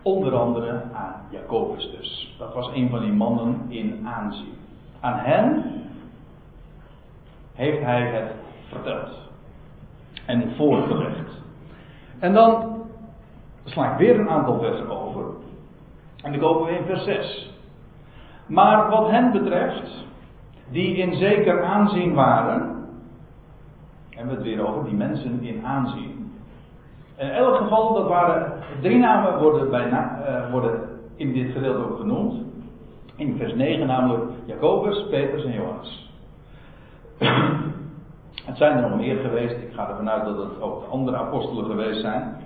onder andere aan Jacobus dus. Dat was een van die mannen in aanzien. Aan hen heeft hij het verteld en voorgelegd. En dan sla ik weer een aantal versen over. En dan komen we in vers 6. Maar wat hen betreft, die in zeker aanzien waren, hebben we het weer over die mensen in aanzien. In elk geval, dat waren drie namen worden, bijna, uh, worden in dit gedeelte ook genoemd. In vers 9 namelijk Jacobus, Petrus en Johannes. *clears throat* het zijn er nog meer geweest. Ik ga ervan uit dat het ook de andere apostelen geweest zijn.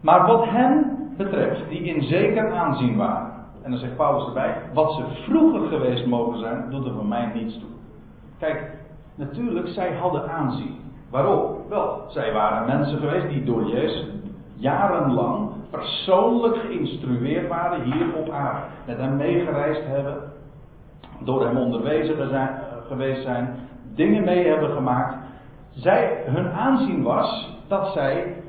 Maar wat hen betreft, die in zeker aanzien waren. En dan zegt Paulus erbij, wat ze vroeger geweest mogen zijn, doet er voor mij niets toe. Kijk, natuurlijk, zij hadden aanzien. Waarom? Wel, zij waren mensen geweest die door Jezus jarenlang persoonlijk geïnstrueerd waren hier op aarde. Met hem meegereisd hebben, door hem onderwezen zijn, geweest zijn, dingen mee hebben gemaakt. Zij, hun aanzien was dat zij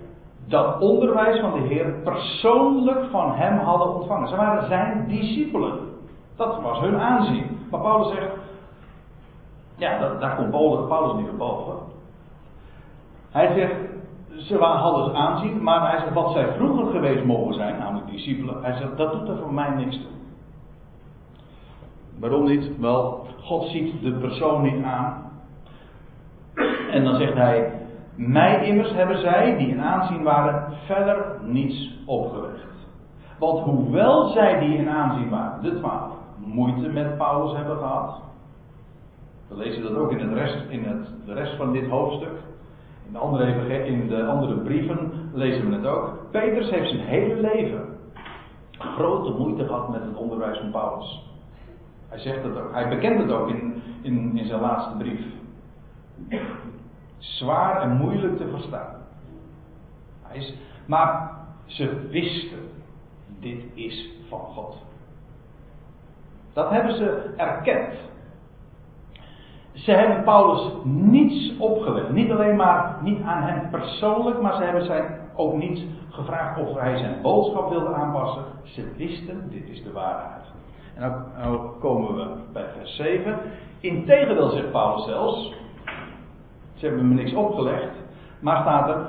dat onderwijs van de Heer persoonlijk van hem hadden ontvangen. Ze waren zijn discipelen. Dat was hun aanzien. Maar Paulus zegt, ja, dat, daar komt Paulus niet op boven. Hij zegt, ze hadden aanzien, maar hij zegt, wat zij vroeger geweest mogen zijn, namelijk discipelen, hij zegt, dat doet er voor mij niks toe. Waarom niet? Wel, God ziet de persoon niet aan. En dan zegt hij, mij immers hebben zij, die in aanzien waren, verder niets opgelegd. Want hoewel zij die in aanzien waren, de twaalf, moeite met Paulus hebben gehad. We lezen dat ook in, het rest, in het, de rest van dit hoofdstuk. In de, andere, in de andere brieven lezen we het ook. Petrus heeft zijn hele leven grote moeite gehad met het onderwijs van Paulus. Hij zegt het ook. Hij bekent het ook in, in, in zijn laatste brief zwaar en moeilijk te verstaan. Maar ze wisten, dit is van God. Dat hebben ze erkend. Ze hebben Paulus niets opgelegd. Niet alleen maar niet aan hem persoonlijk, maar ze hebben zijn ook niet gevraagd of hij zijn boodschap wilde aanpassen. Ze wisten, dit is de waarheid. En dan, komen we bij vers 7. Integendeel zegt Paulus zelfs, ze hebben me niks opgelegd. Maar staat er,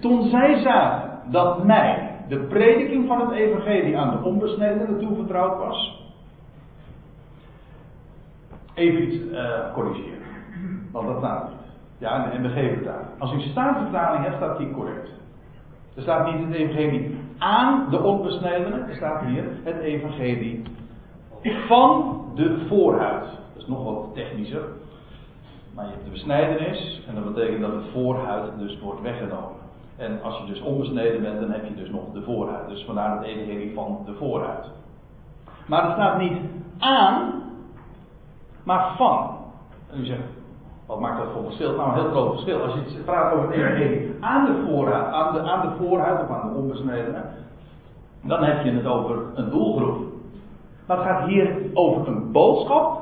toen zij zagen dat mij de prediking van het evangelie aan de onbesnedenen toevertrouwd was. Even iets uh, corrigeren. Want dat staat niet. Ja, in de NBG-vertaling. Als u een staatvertaling hebt, staat die correct. Er staat niet het evangelie aan de onbesnedenen. Er staat hier het evangelie van de voorhuid. Dat is nog wat technischer. Maar je hebt de besnijdenis en dat betekent dat de voorhuid dus wordt weggenomen. En als je dus onbesneden bent, dan heb je dus nog de voorhuid. Dus vandaar het evangelie van de voorhuid. Maar er staat niet aan, maar van. En u zegt, wat maakt dat voor verschil? Nou, een heel groot verschil. Als je het praat over het evangelie aan de voorhuid, aan de, aan de voorhuid of aan de onbesnedene, dan heb je het over een doelgroep. Maar het gaat hier over een boodschap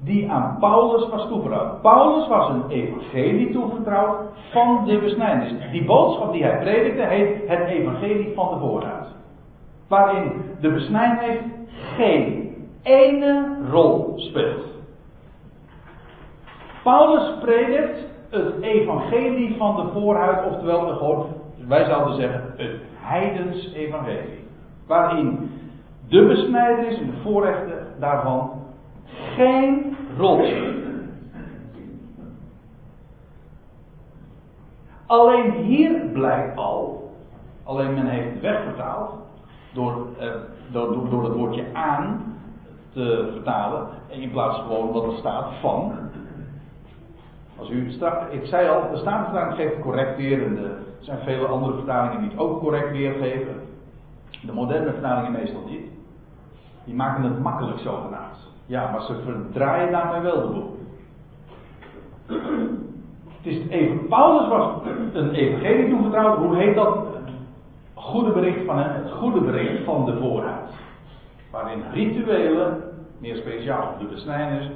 die aan Paulus was toevertrouwd. Paulus was een evangelie toevertrouwd van de besnijdenis. Die boodschap die hij predikte heet het evangelie van de voorraad. Waarin de besnijdenis geen ene rol speelt. Paulus predikt het evangelie van de voorhuid, oftewel gewoon, wij zouden zeggen, het heidens evangelie. Waarin de besnijdenis en de voorrechten daarvan geen rol Alleen hier blijkt al, alleen men heeft het wegvertaald, door, eh, door, door, het woordje aan te vertalen, in plaats van wat er staat van. Als u, ik zei al, de Statenvertaling geeft correct weer en er zijn vele andere vertalingen die het ook correct weergeven. De moderne vertalingen meestal niet. Die maken het makkelijk zogenaamd. Ja, maar ze verdraaien daarmee wel de boel. Het is even, Paulus was een evangelie toevertrouwd. Hoe heet dat? goede bericht van het goede bericht van de voorraad. Waarin rituelen, meer speciaal de besnijders,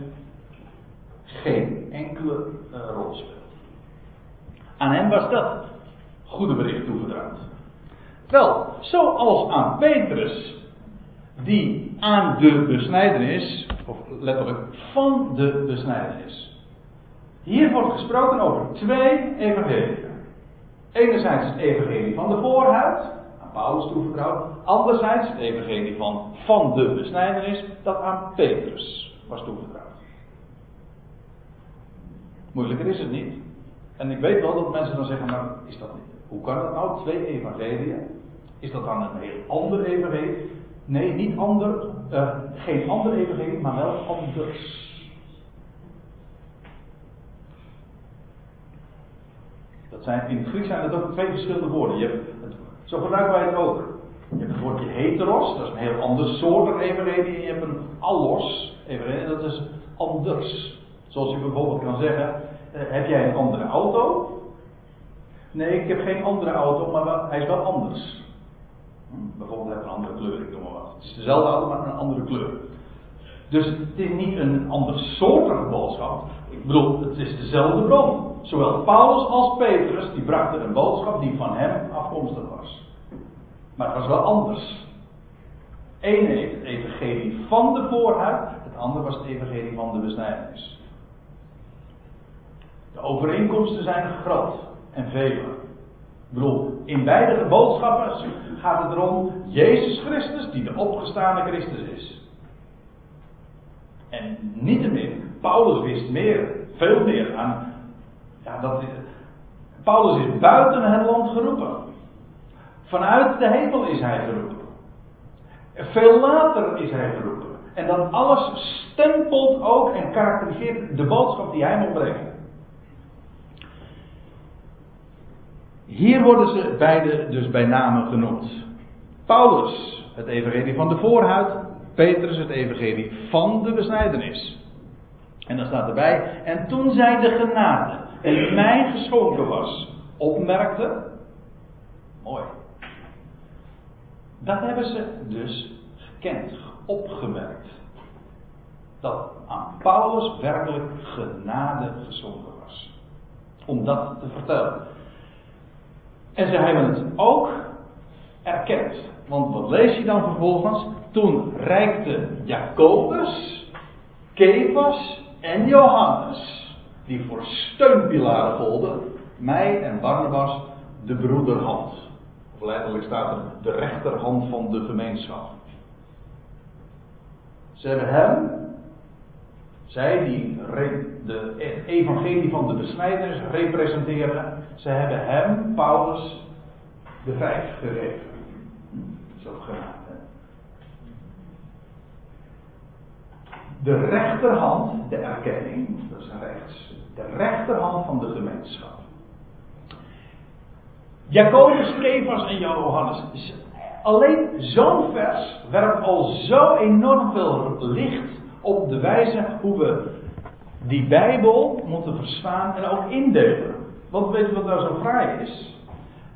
geen enkele uh, rol speelt. Aan hem was dat goede bericht toevertrouwd. Wel, zoals aan Petrus, die aan de besnijdenis, of letterlijk van de besnijdenis. Hier wordt gesproken over twee evangelieën. Enerzijds het evangelie van de voorhuid, aan Paulus toevertrouwd. Anderzijds het evangelie van, van de besnijdenis, dat aan Petrus was toevertrouwd. Moeilijker is het niet. En ik weet wel dat mensen dan zeggen, maar is dat? Hoe kan dat nou? Twee evangeliën? Is dat dan een heel ander evangelie? Nee, niet ander, uh, geen ander evangelie, maar wel anders. Dat zijn, in het Grieks zijn het ook twee verschillende woorden. Je hebt zo gebruiken wij het ook. Je hebt het woordje heteros, dat is een heel ander soort evangelie. En je hebt een allos evangelie, dat is anders. Zoals je bijvoorbeeld kan zeggen, heb jij een andere auto? Nee, ik heb geen andere auto, maar hij is wel anders. Hm, bijvoorbeeld hij heeft een andere kleur, ik noem maar wat. Het is dezelfde auto, maar een andere kleur. Dus het is niet een ander soortige boodschap. Ik bedoel, het is dezelfde bron. Zowel Paulus als Petrus, die brachten een boodschap die van hem afkomstig was. Maar het was wel anders. Eén heeft het evangelie van de voorhuid, het andere was het evangelie van de besnijdenis. De overeenkomsten zijn groot en vele. Ik bedoel, in beide boodschappen gaat het erom Jezus Christus die de opgestane Christus is. En niettemin, Paulus wist meer, veel meer aan. Ja, dat, Paulus is buiten het land geroepen. Vanuit de hemel is hij geroepen. Veel later is hij geroepen. En dat alles stempelt ook en karakteriseert de boodschap die hij moet brengen. Hier worden ze beide dus bij namen genoemd. Paulus, het evangelie van de voorhuid. Petrus, het evangelie van de besnijdenis. En dan staat erbij, en toen zij de genade die mij geschonken was, opmerkte. Mooi. Dat hebben ze dus gekend, opgemerkt. Dat aan Paulus werkelijk genade geschonken was. Om dat te vertellen. En ze hebben het ook erkend. Want wat lees je dan vervolgens? Toen reikte Jacobus, Kefas en Johannes, die voor steunpilaren golden, mij en Barnabas de broederhand. Of letterlijk staat er de rechterhand van de gemeenschap. Ze hebben hem, zij die de evangelie van de besnijders representeren, ze hebben hem, Paulus, de vijf gegeven. Zo gemaakt. De rechterhand, de erkenning, dat is rechts. De rechterhand van de gemeenschap. Jacobus, Kefas en Johannes. Alleen zo'n vers werpt al zo enorm veel licht op de wijze hoe we die Bijbel moeten verstaan en ook indelen. Want weet je wat nou zo fraai is?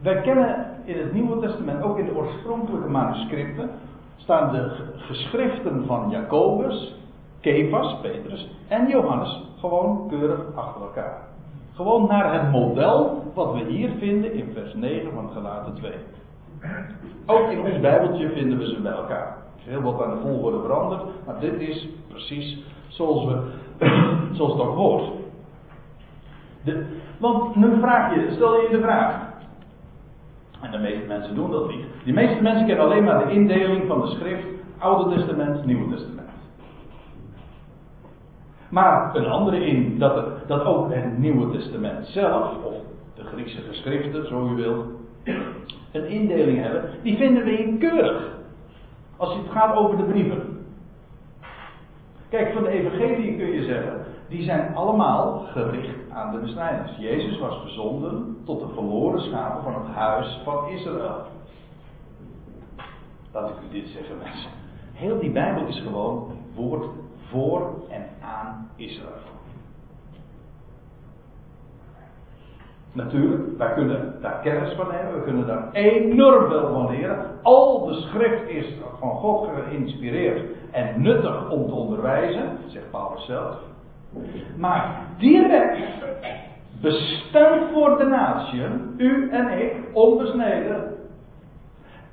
Wij kennen in het Nieuwe Testament, ook in de oorspronkelijke manuscripten, staan de geschriften van Jacobus, Kefas, Petrus en Johannes gewoon keurig achter elkaar. Gewoon naar het model wat we hier vinden in vers 9 van Galaten 2. Ook in ons Bijbeltje vinden we ze bij elkaar. Is heel wat aan de volgorde veranderd, maar dit is precies zoals, we, *coughs* zoals het ook hoort. De, want nu vraag je, stel je de vraag. En de meeste mensen doen dat niet. De meeste mensen kennen alleen maar de indeling van de schrift Oude Testament, Nieuwe Testament. Maar een andere in dat, het, dat ook het Nieuwe Testament zelf, of de Griekse geschriften, zo u wilt, een indeling hebben, die vinden we in keurig. Als het gaat over de brieven. Kijk, van de evangelie kun je zeggen, die zijn allemaal gericht aan de besnijders. Jezus was verzonden tot de verloren schapen van het huis van Israël. Laat ik u dit zeggen, mensen. Heel die Bijbel is gewoon woord voor en aan Israël. Natuurlijk, wij kunnen daar kennis van nemen, we kunnen daar enorm veel van leren. Al de schrift is van God geïnspireerd en nuttig om te onderwijzen, zegt Paulus zelf. Maar direct bestemd voor de natie, u en ik, onbesneden,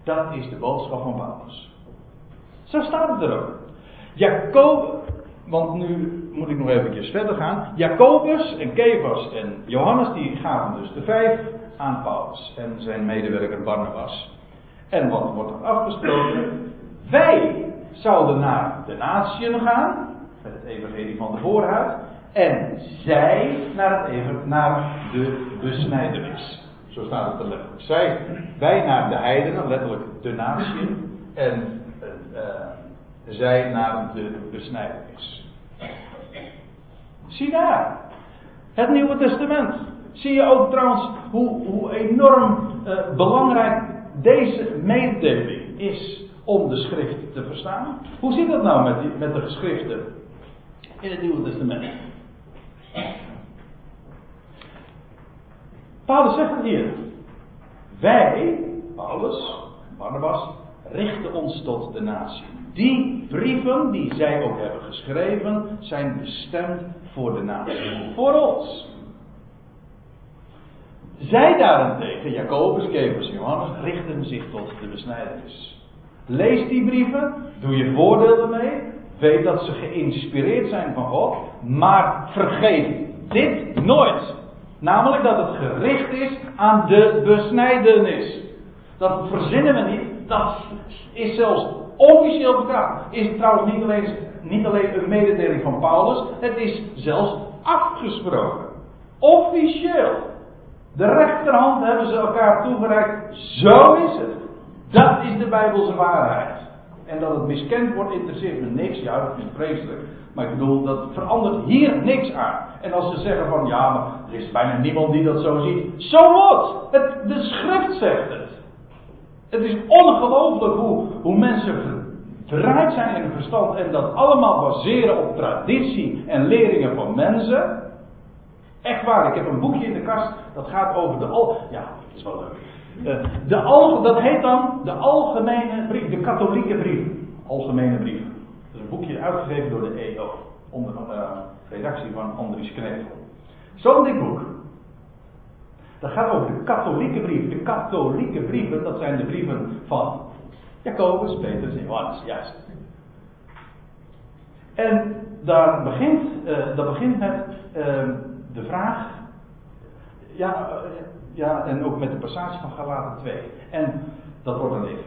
dat is de boodschap van Paulus. Zo staat het er ook. Jacob, want nu moet ik nog eventjes verder gaan. Jacobus en Kefas en Johannes die gaven dus de vijf aan Paulus en zijn medewerker Barnabas. En wat wordt er afgesproken? Wij zouden naar de natieën gaan, met het evangelie van de voorhuid. En zij naar, het, naar de besnijdenis. Zo staat het er letterlijk. Zij, wij naar de heidenen, letterlijk de natieën. En uh, zij naar de besnijdenis. Zie daar. Het Nieuwe Testament. Zie je ook trouwens hoe, hoe enorm uh, belangrijk deze mededeling is om de schrift te verstaan. Hoe zit dat nou met, die, met de geschriften in het Nieuwe Testament? Paulus zegt het hier. Wij, Paulus, Barnabas, richten ons tot de natie. Die brieven die zij ook hebben geschreven, zijn bestemd voor de natie. Voor ons. Zij daarentegen, Jacobus, Kepers, Johannes, richten zich tot de besnijdenis. Lees die brieven, doe je voordeel ermee, weet dat ze geïnspireerd zijn van God, maar vergeet dit nooit. Namelijk dat het gericht is aan de besnijdenis. Dat verzinnen we niet, dat is zelfs officieel verkracht. Is het trouwens niet alleen, niet alleen een mededeling van Paulus, het is zelfs afgesproken. Officieel. De rechterhand hebben ze elkaar toegereikt. Zo is het. Dat is de Bijbelse waarheid. En dat het miskend wordt, interesseert me niks. Ja, dat is vreselijk. Maar ik bedoel, dat verandert hier niks aan. En als ze zeggen van ja, maar er is bijna niemand die dat zo ziet. Zo so wat? De schrift zegt het. Het is ongelooflijk hoe, hoe mensen verraaid zijn in hun verstand en dat allemaal baseren op traditie en leringen van mensen. Echt waar, ik heb een boekje in de kast dat gaat over de al. Ja, is wel leuk. Eh, de al, dat heet dan de algemene brief, de katholieke brief. Algemene brief. Dat is een boekje uitgegeven door de EO. Onder uh, redactie van Andries Knevel. Zo'n dik boek. Dat gaat over de katholieke brief. De katholieke brieven, dat zijn de brieven van Jacobus, Petrus en Johannes, juist. En daar begint, uh, dat begint met uh, de vraag. Ja, uh, ja, en ook met de passage van Galaten 2. En dat wordt dan even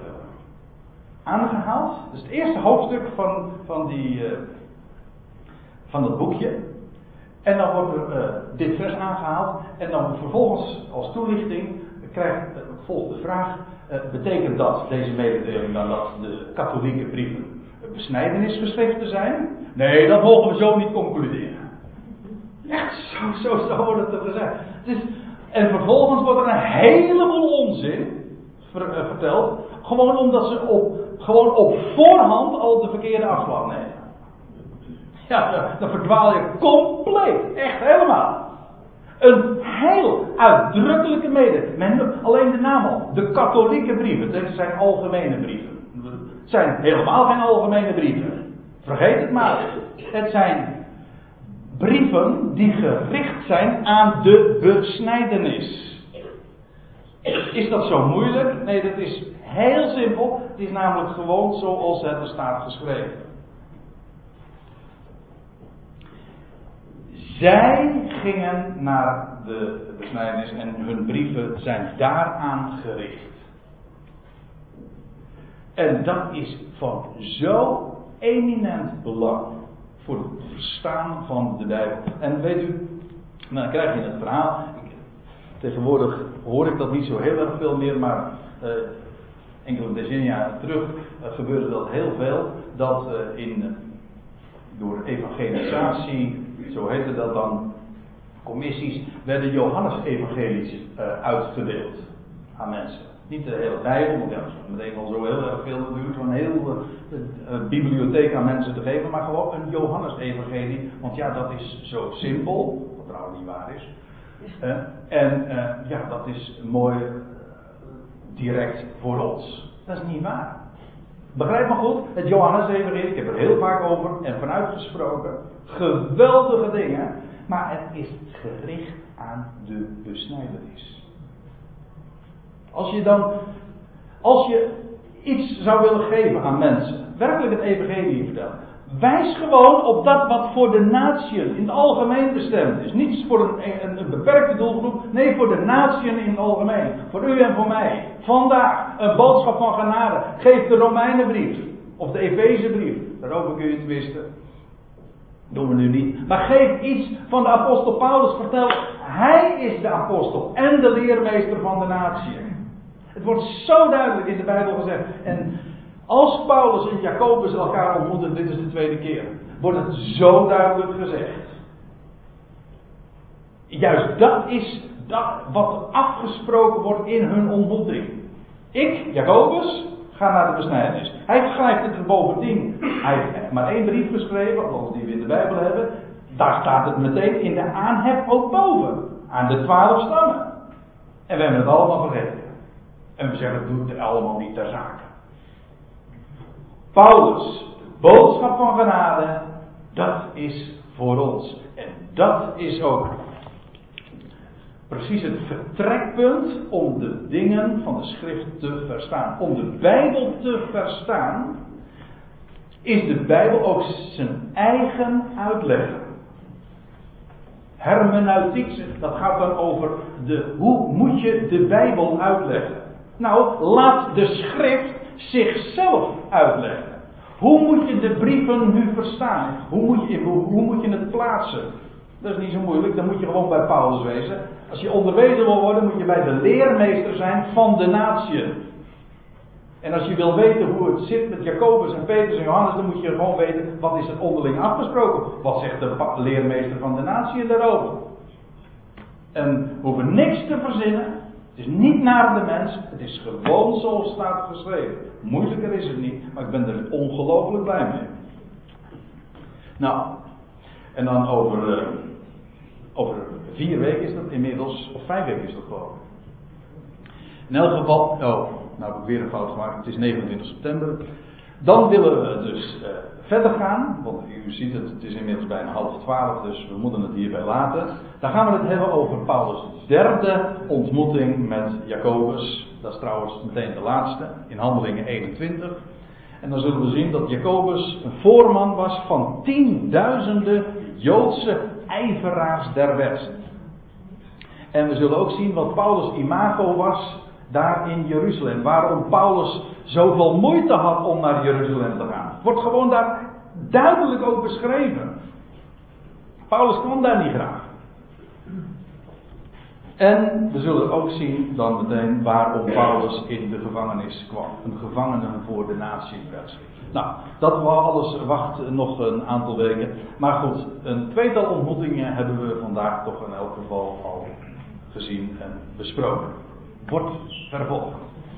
aangehaald. Dus het eerste hoofdstuk van, van, die, van dat boekje. En dan wordt er uh, dit vers aangehaald. En dan vervolgens als toelichting krijgt, uh, volgt de vraag: uh, betekent dat deze mededeling dan dat de katholieke brieven besnijdenisgeschriften zijn? Nee, dat mogen we zo niet concluderen. Echt, zo, zo, zo wordt het er gezegd. En vervolgens wordt er een heleboel onzin ver, verteld. Gewoon omdat ze op, gewoon op voorhand al de verkeerde afslag nemen. Ja, dan verdwaal je compleet. Echt helemaal. Een heel uitdrukkelijke mede. Men, alleen de naam al. De katholieke brieven. Dit zijn algemene brieven. Het zijn helemaal geen algemene brieven. Vergeet het maar. Het zijn brieven die gericht zijn aan de besnijdenis. Is dat zo moeilijk? Nee, dat is heel simpel. Het is namelijk gewoon zoals het er staat geschreven. Zij gingen naar de besnijdenis en hun brieven zijn daaraan gericht. En dat is van zo eminent belang voor het verstaan van de Bijbel. En weet u, nou, dan krijg je het verhaal. tegenwoordig hoor ik dat niet zo heel erg veel meer, maar uh, enkele decennia terug uh, gebeurde dat heel veel. Dat uh, in, door evangelisatie zo heette dat dan, commissies, werden Johannes-evangelies uh, uitgedeeld aan mensen. Niet de hele Bijbel, want dat is meteen zo heel erg veel natuurlijk, een hele bibliotheek aan mensen te geven, maar gewoon een Johannes-evangelie, want ja, dat is zo simpel, wat trouwens niet waar is. Uh, en uh, ja, dat is mooi direct voor ons. Dat is niet waar. Begrijp me goed, het Johannes-evangelie, ik heb er heel vaak over en vanuit gesproken, geweldige dingen, maar het is gericht aan de besnijdenis. Als je dan, als je iets zou willen geven aan mensen, werkelijk het evangelie vertellen, wijs gewoon op dat wat voor de natieën in het algemeen bestemd is. Niet voor een, een, beperkte doelgroep, nee voor de natieën in het algemeen. Voor u en voor mij. Vandaag een boodschap van genade. Geef de Romeinenbrief of de Efezebrief. Daarover kun je twisten. Doen we nu niet. Maar geef iets van de apostel Paulus. Vertel, hij is de apostel en de leermeester van de natie. Het wordt zo duidelijk in de Bijbel gezegd. En als Paulus en Jacobus elkaar ontmoeten, dit is de tweede keer, wordt het zo duidelijk gezegd. Juist dat is dat wat afgesproken wordt in hun ontmoeting. Ik, Jacobus, ga naar de besnijdenis. Hij schrijft het er bovendien. Hij heeft maar één brief geschreven, althans die we in de Bijbel hebben. Daar staat het meteen in de aanhef ook boven. Aan de twaalf stammen. En we hebben het allemaal vergeten. En we zeggen, het doet er allemaal niet ter zake. Paulus, boodschap van genade, dat is voor ons. En dat is ook precies het vertrekpunt om de dingen van de schrift te verstaan. Om de Bijbel te verstaan, is de Bijbel ook zijn eigen uitlegger. Hermeneutiek, dat gaat dan over de, hoe moet je de Bijbel uitleggen. Nou, laat de schrift zichzelf uitleggen. Hoe moet je de brieven nu verstaan? Hoe moet je, hoe, moet je het plaatsen? Dat is niet zo moeilijk, dan moet je gewoon bij Paulus wezen. Als je onderwezen wil worden, moet je bij de leermeester zijn van de natie. En als je wil weten hoe het zit met Jacobus en Petrus en Johannes, dan moet je gewoon weten wat is het onderling afgesproken. Wat zegt de leermeester van de natie daarover? En we hoeven niks te verzinnen. Het is niet naar de mens, het is gewoon zoals staat geschreven. Moeilijker is het niet, maar ik ben er ongelooflijk blij mee. Nou, en dan over, uh, over vier weken is dat inmiddels, of vijf weken is dat gewoon. In elk geval, oh, nou heb ik weer een fout gemaakt, het is 29 september. Dan willen we dus uh, verder gaan, want u ziet het, het is inmiddels bijna half twaalf, dus we moeten het hierbij laten. Dan gaan we het hebben over Paulus' derde ontmoeting met Jacobus. Dat is trouwens meteen de laatste, in Handelingen 21. En dan zullen we zien dat Jacobus een voorman was van tienduizenden Joodse ijveraars der West. En we zullen ook zien wat Paulus' imago was daar in Jeruzalem. Waarom Paulus zoveel moeite had om naar Jeruzalem te gaan. Wordt gewoon daar duidelijk ook beschreven. Paulus kwam daar niet graag. En we zullen ook zien dan meteen waarom Paulus in de gevangenis kwam. Een gevangene voor de natie. Nou, dat alles wacht nog een aantal weken. Maar goed, een tweetal ontmoetingen hebben we vandaag toch in elk geval al gezien en besproken. Wordt vervolgd.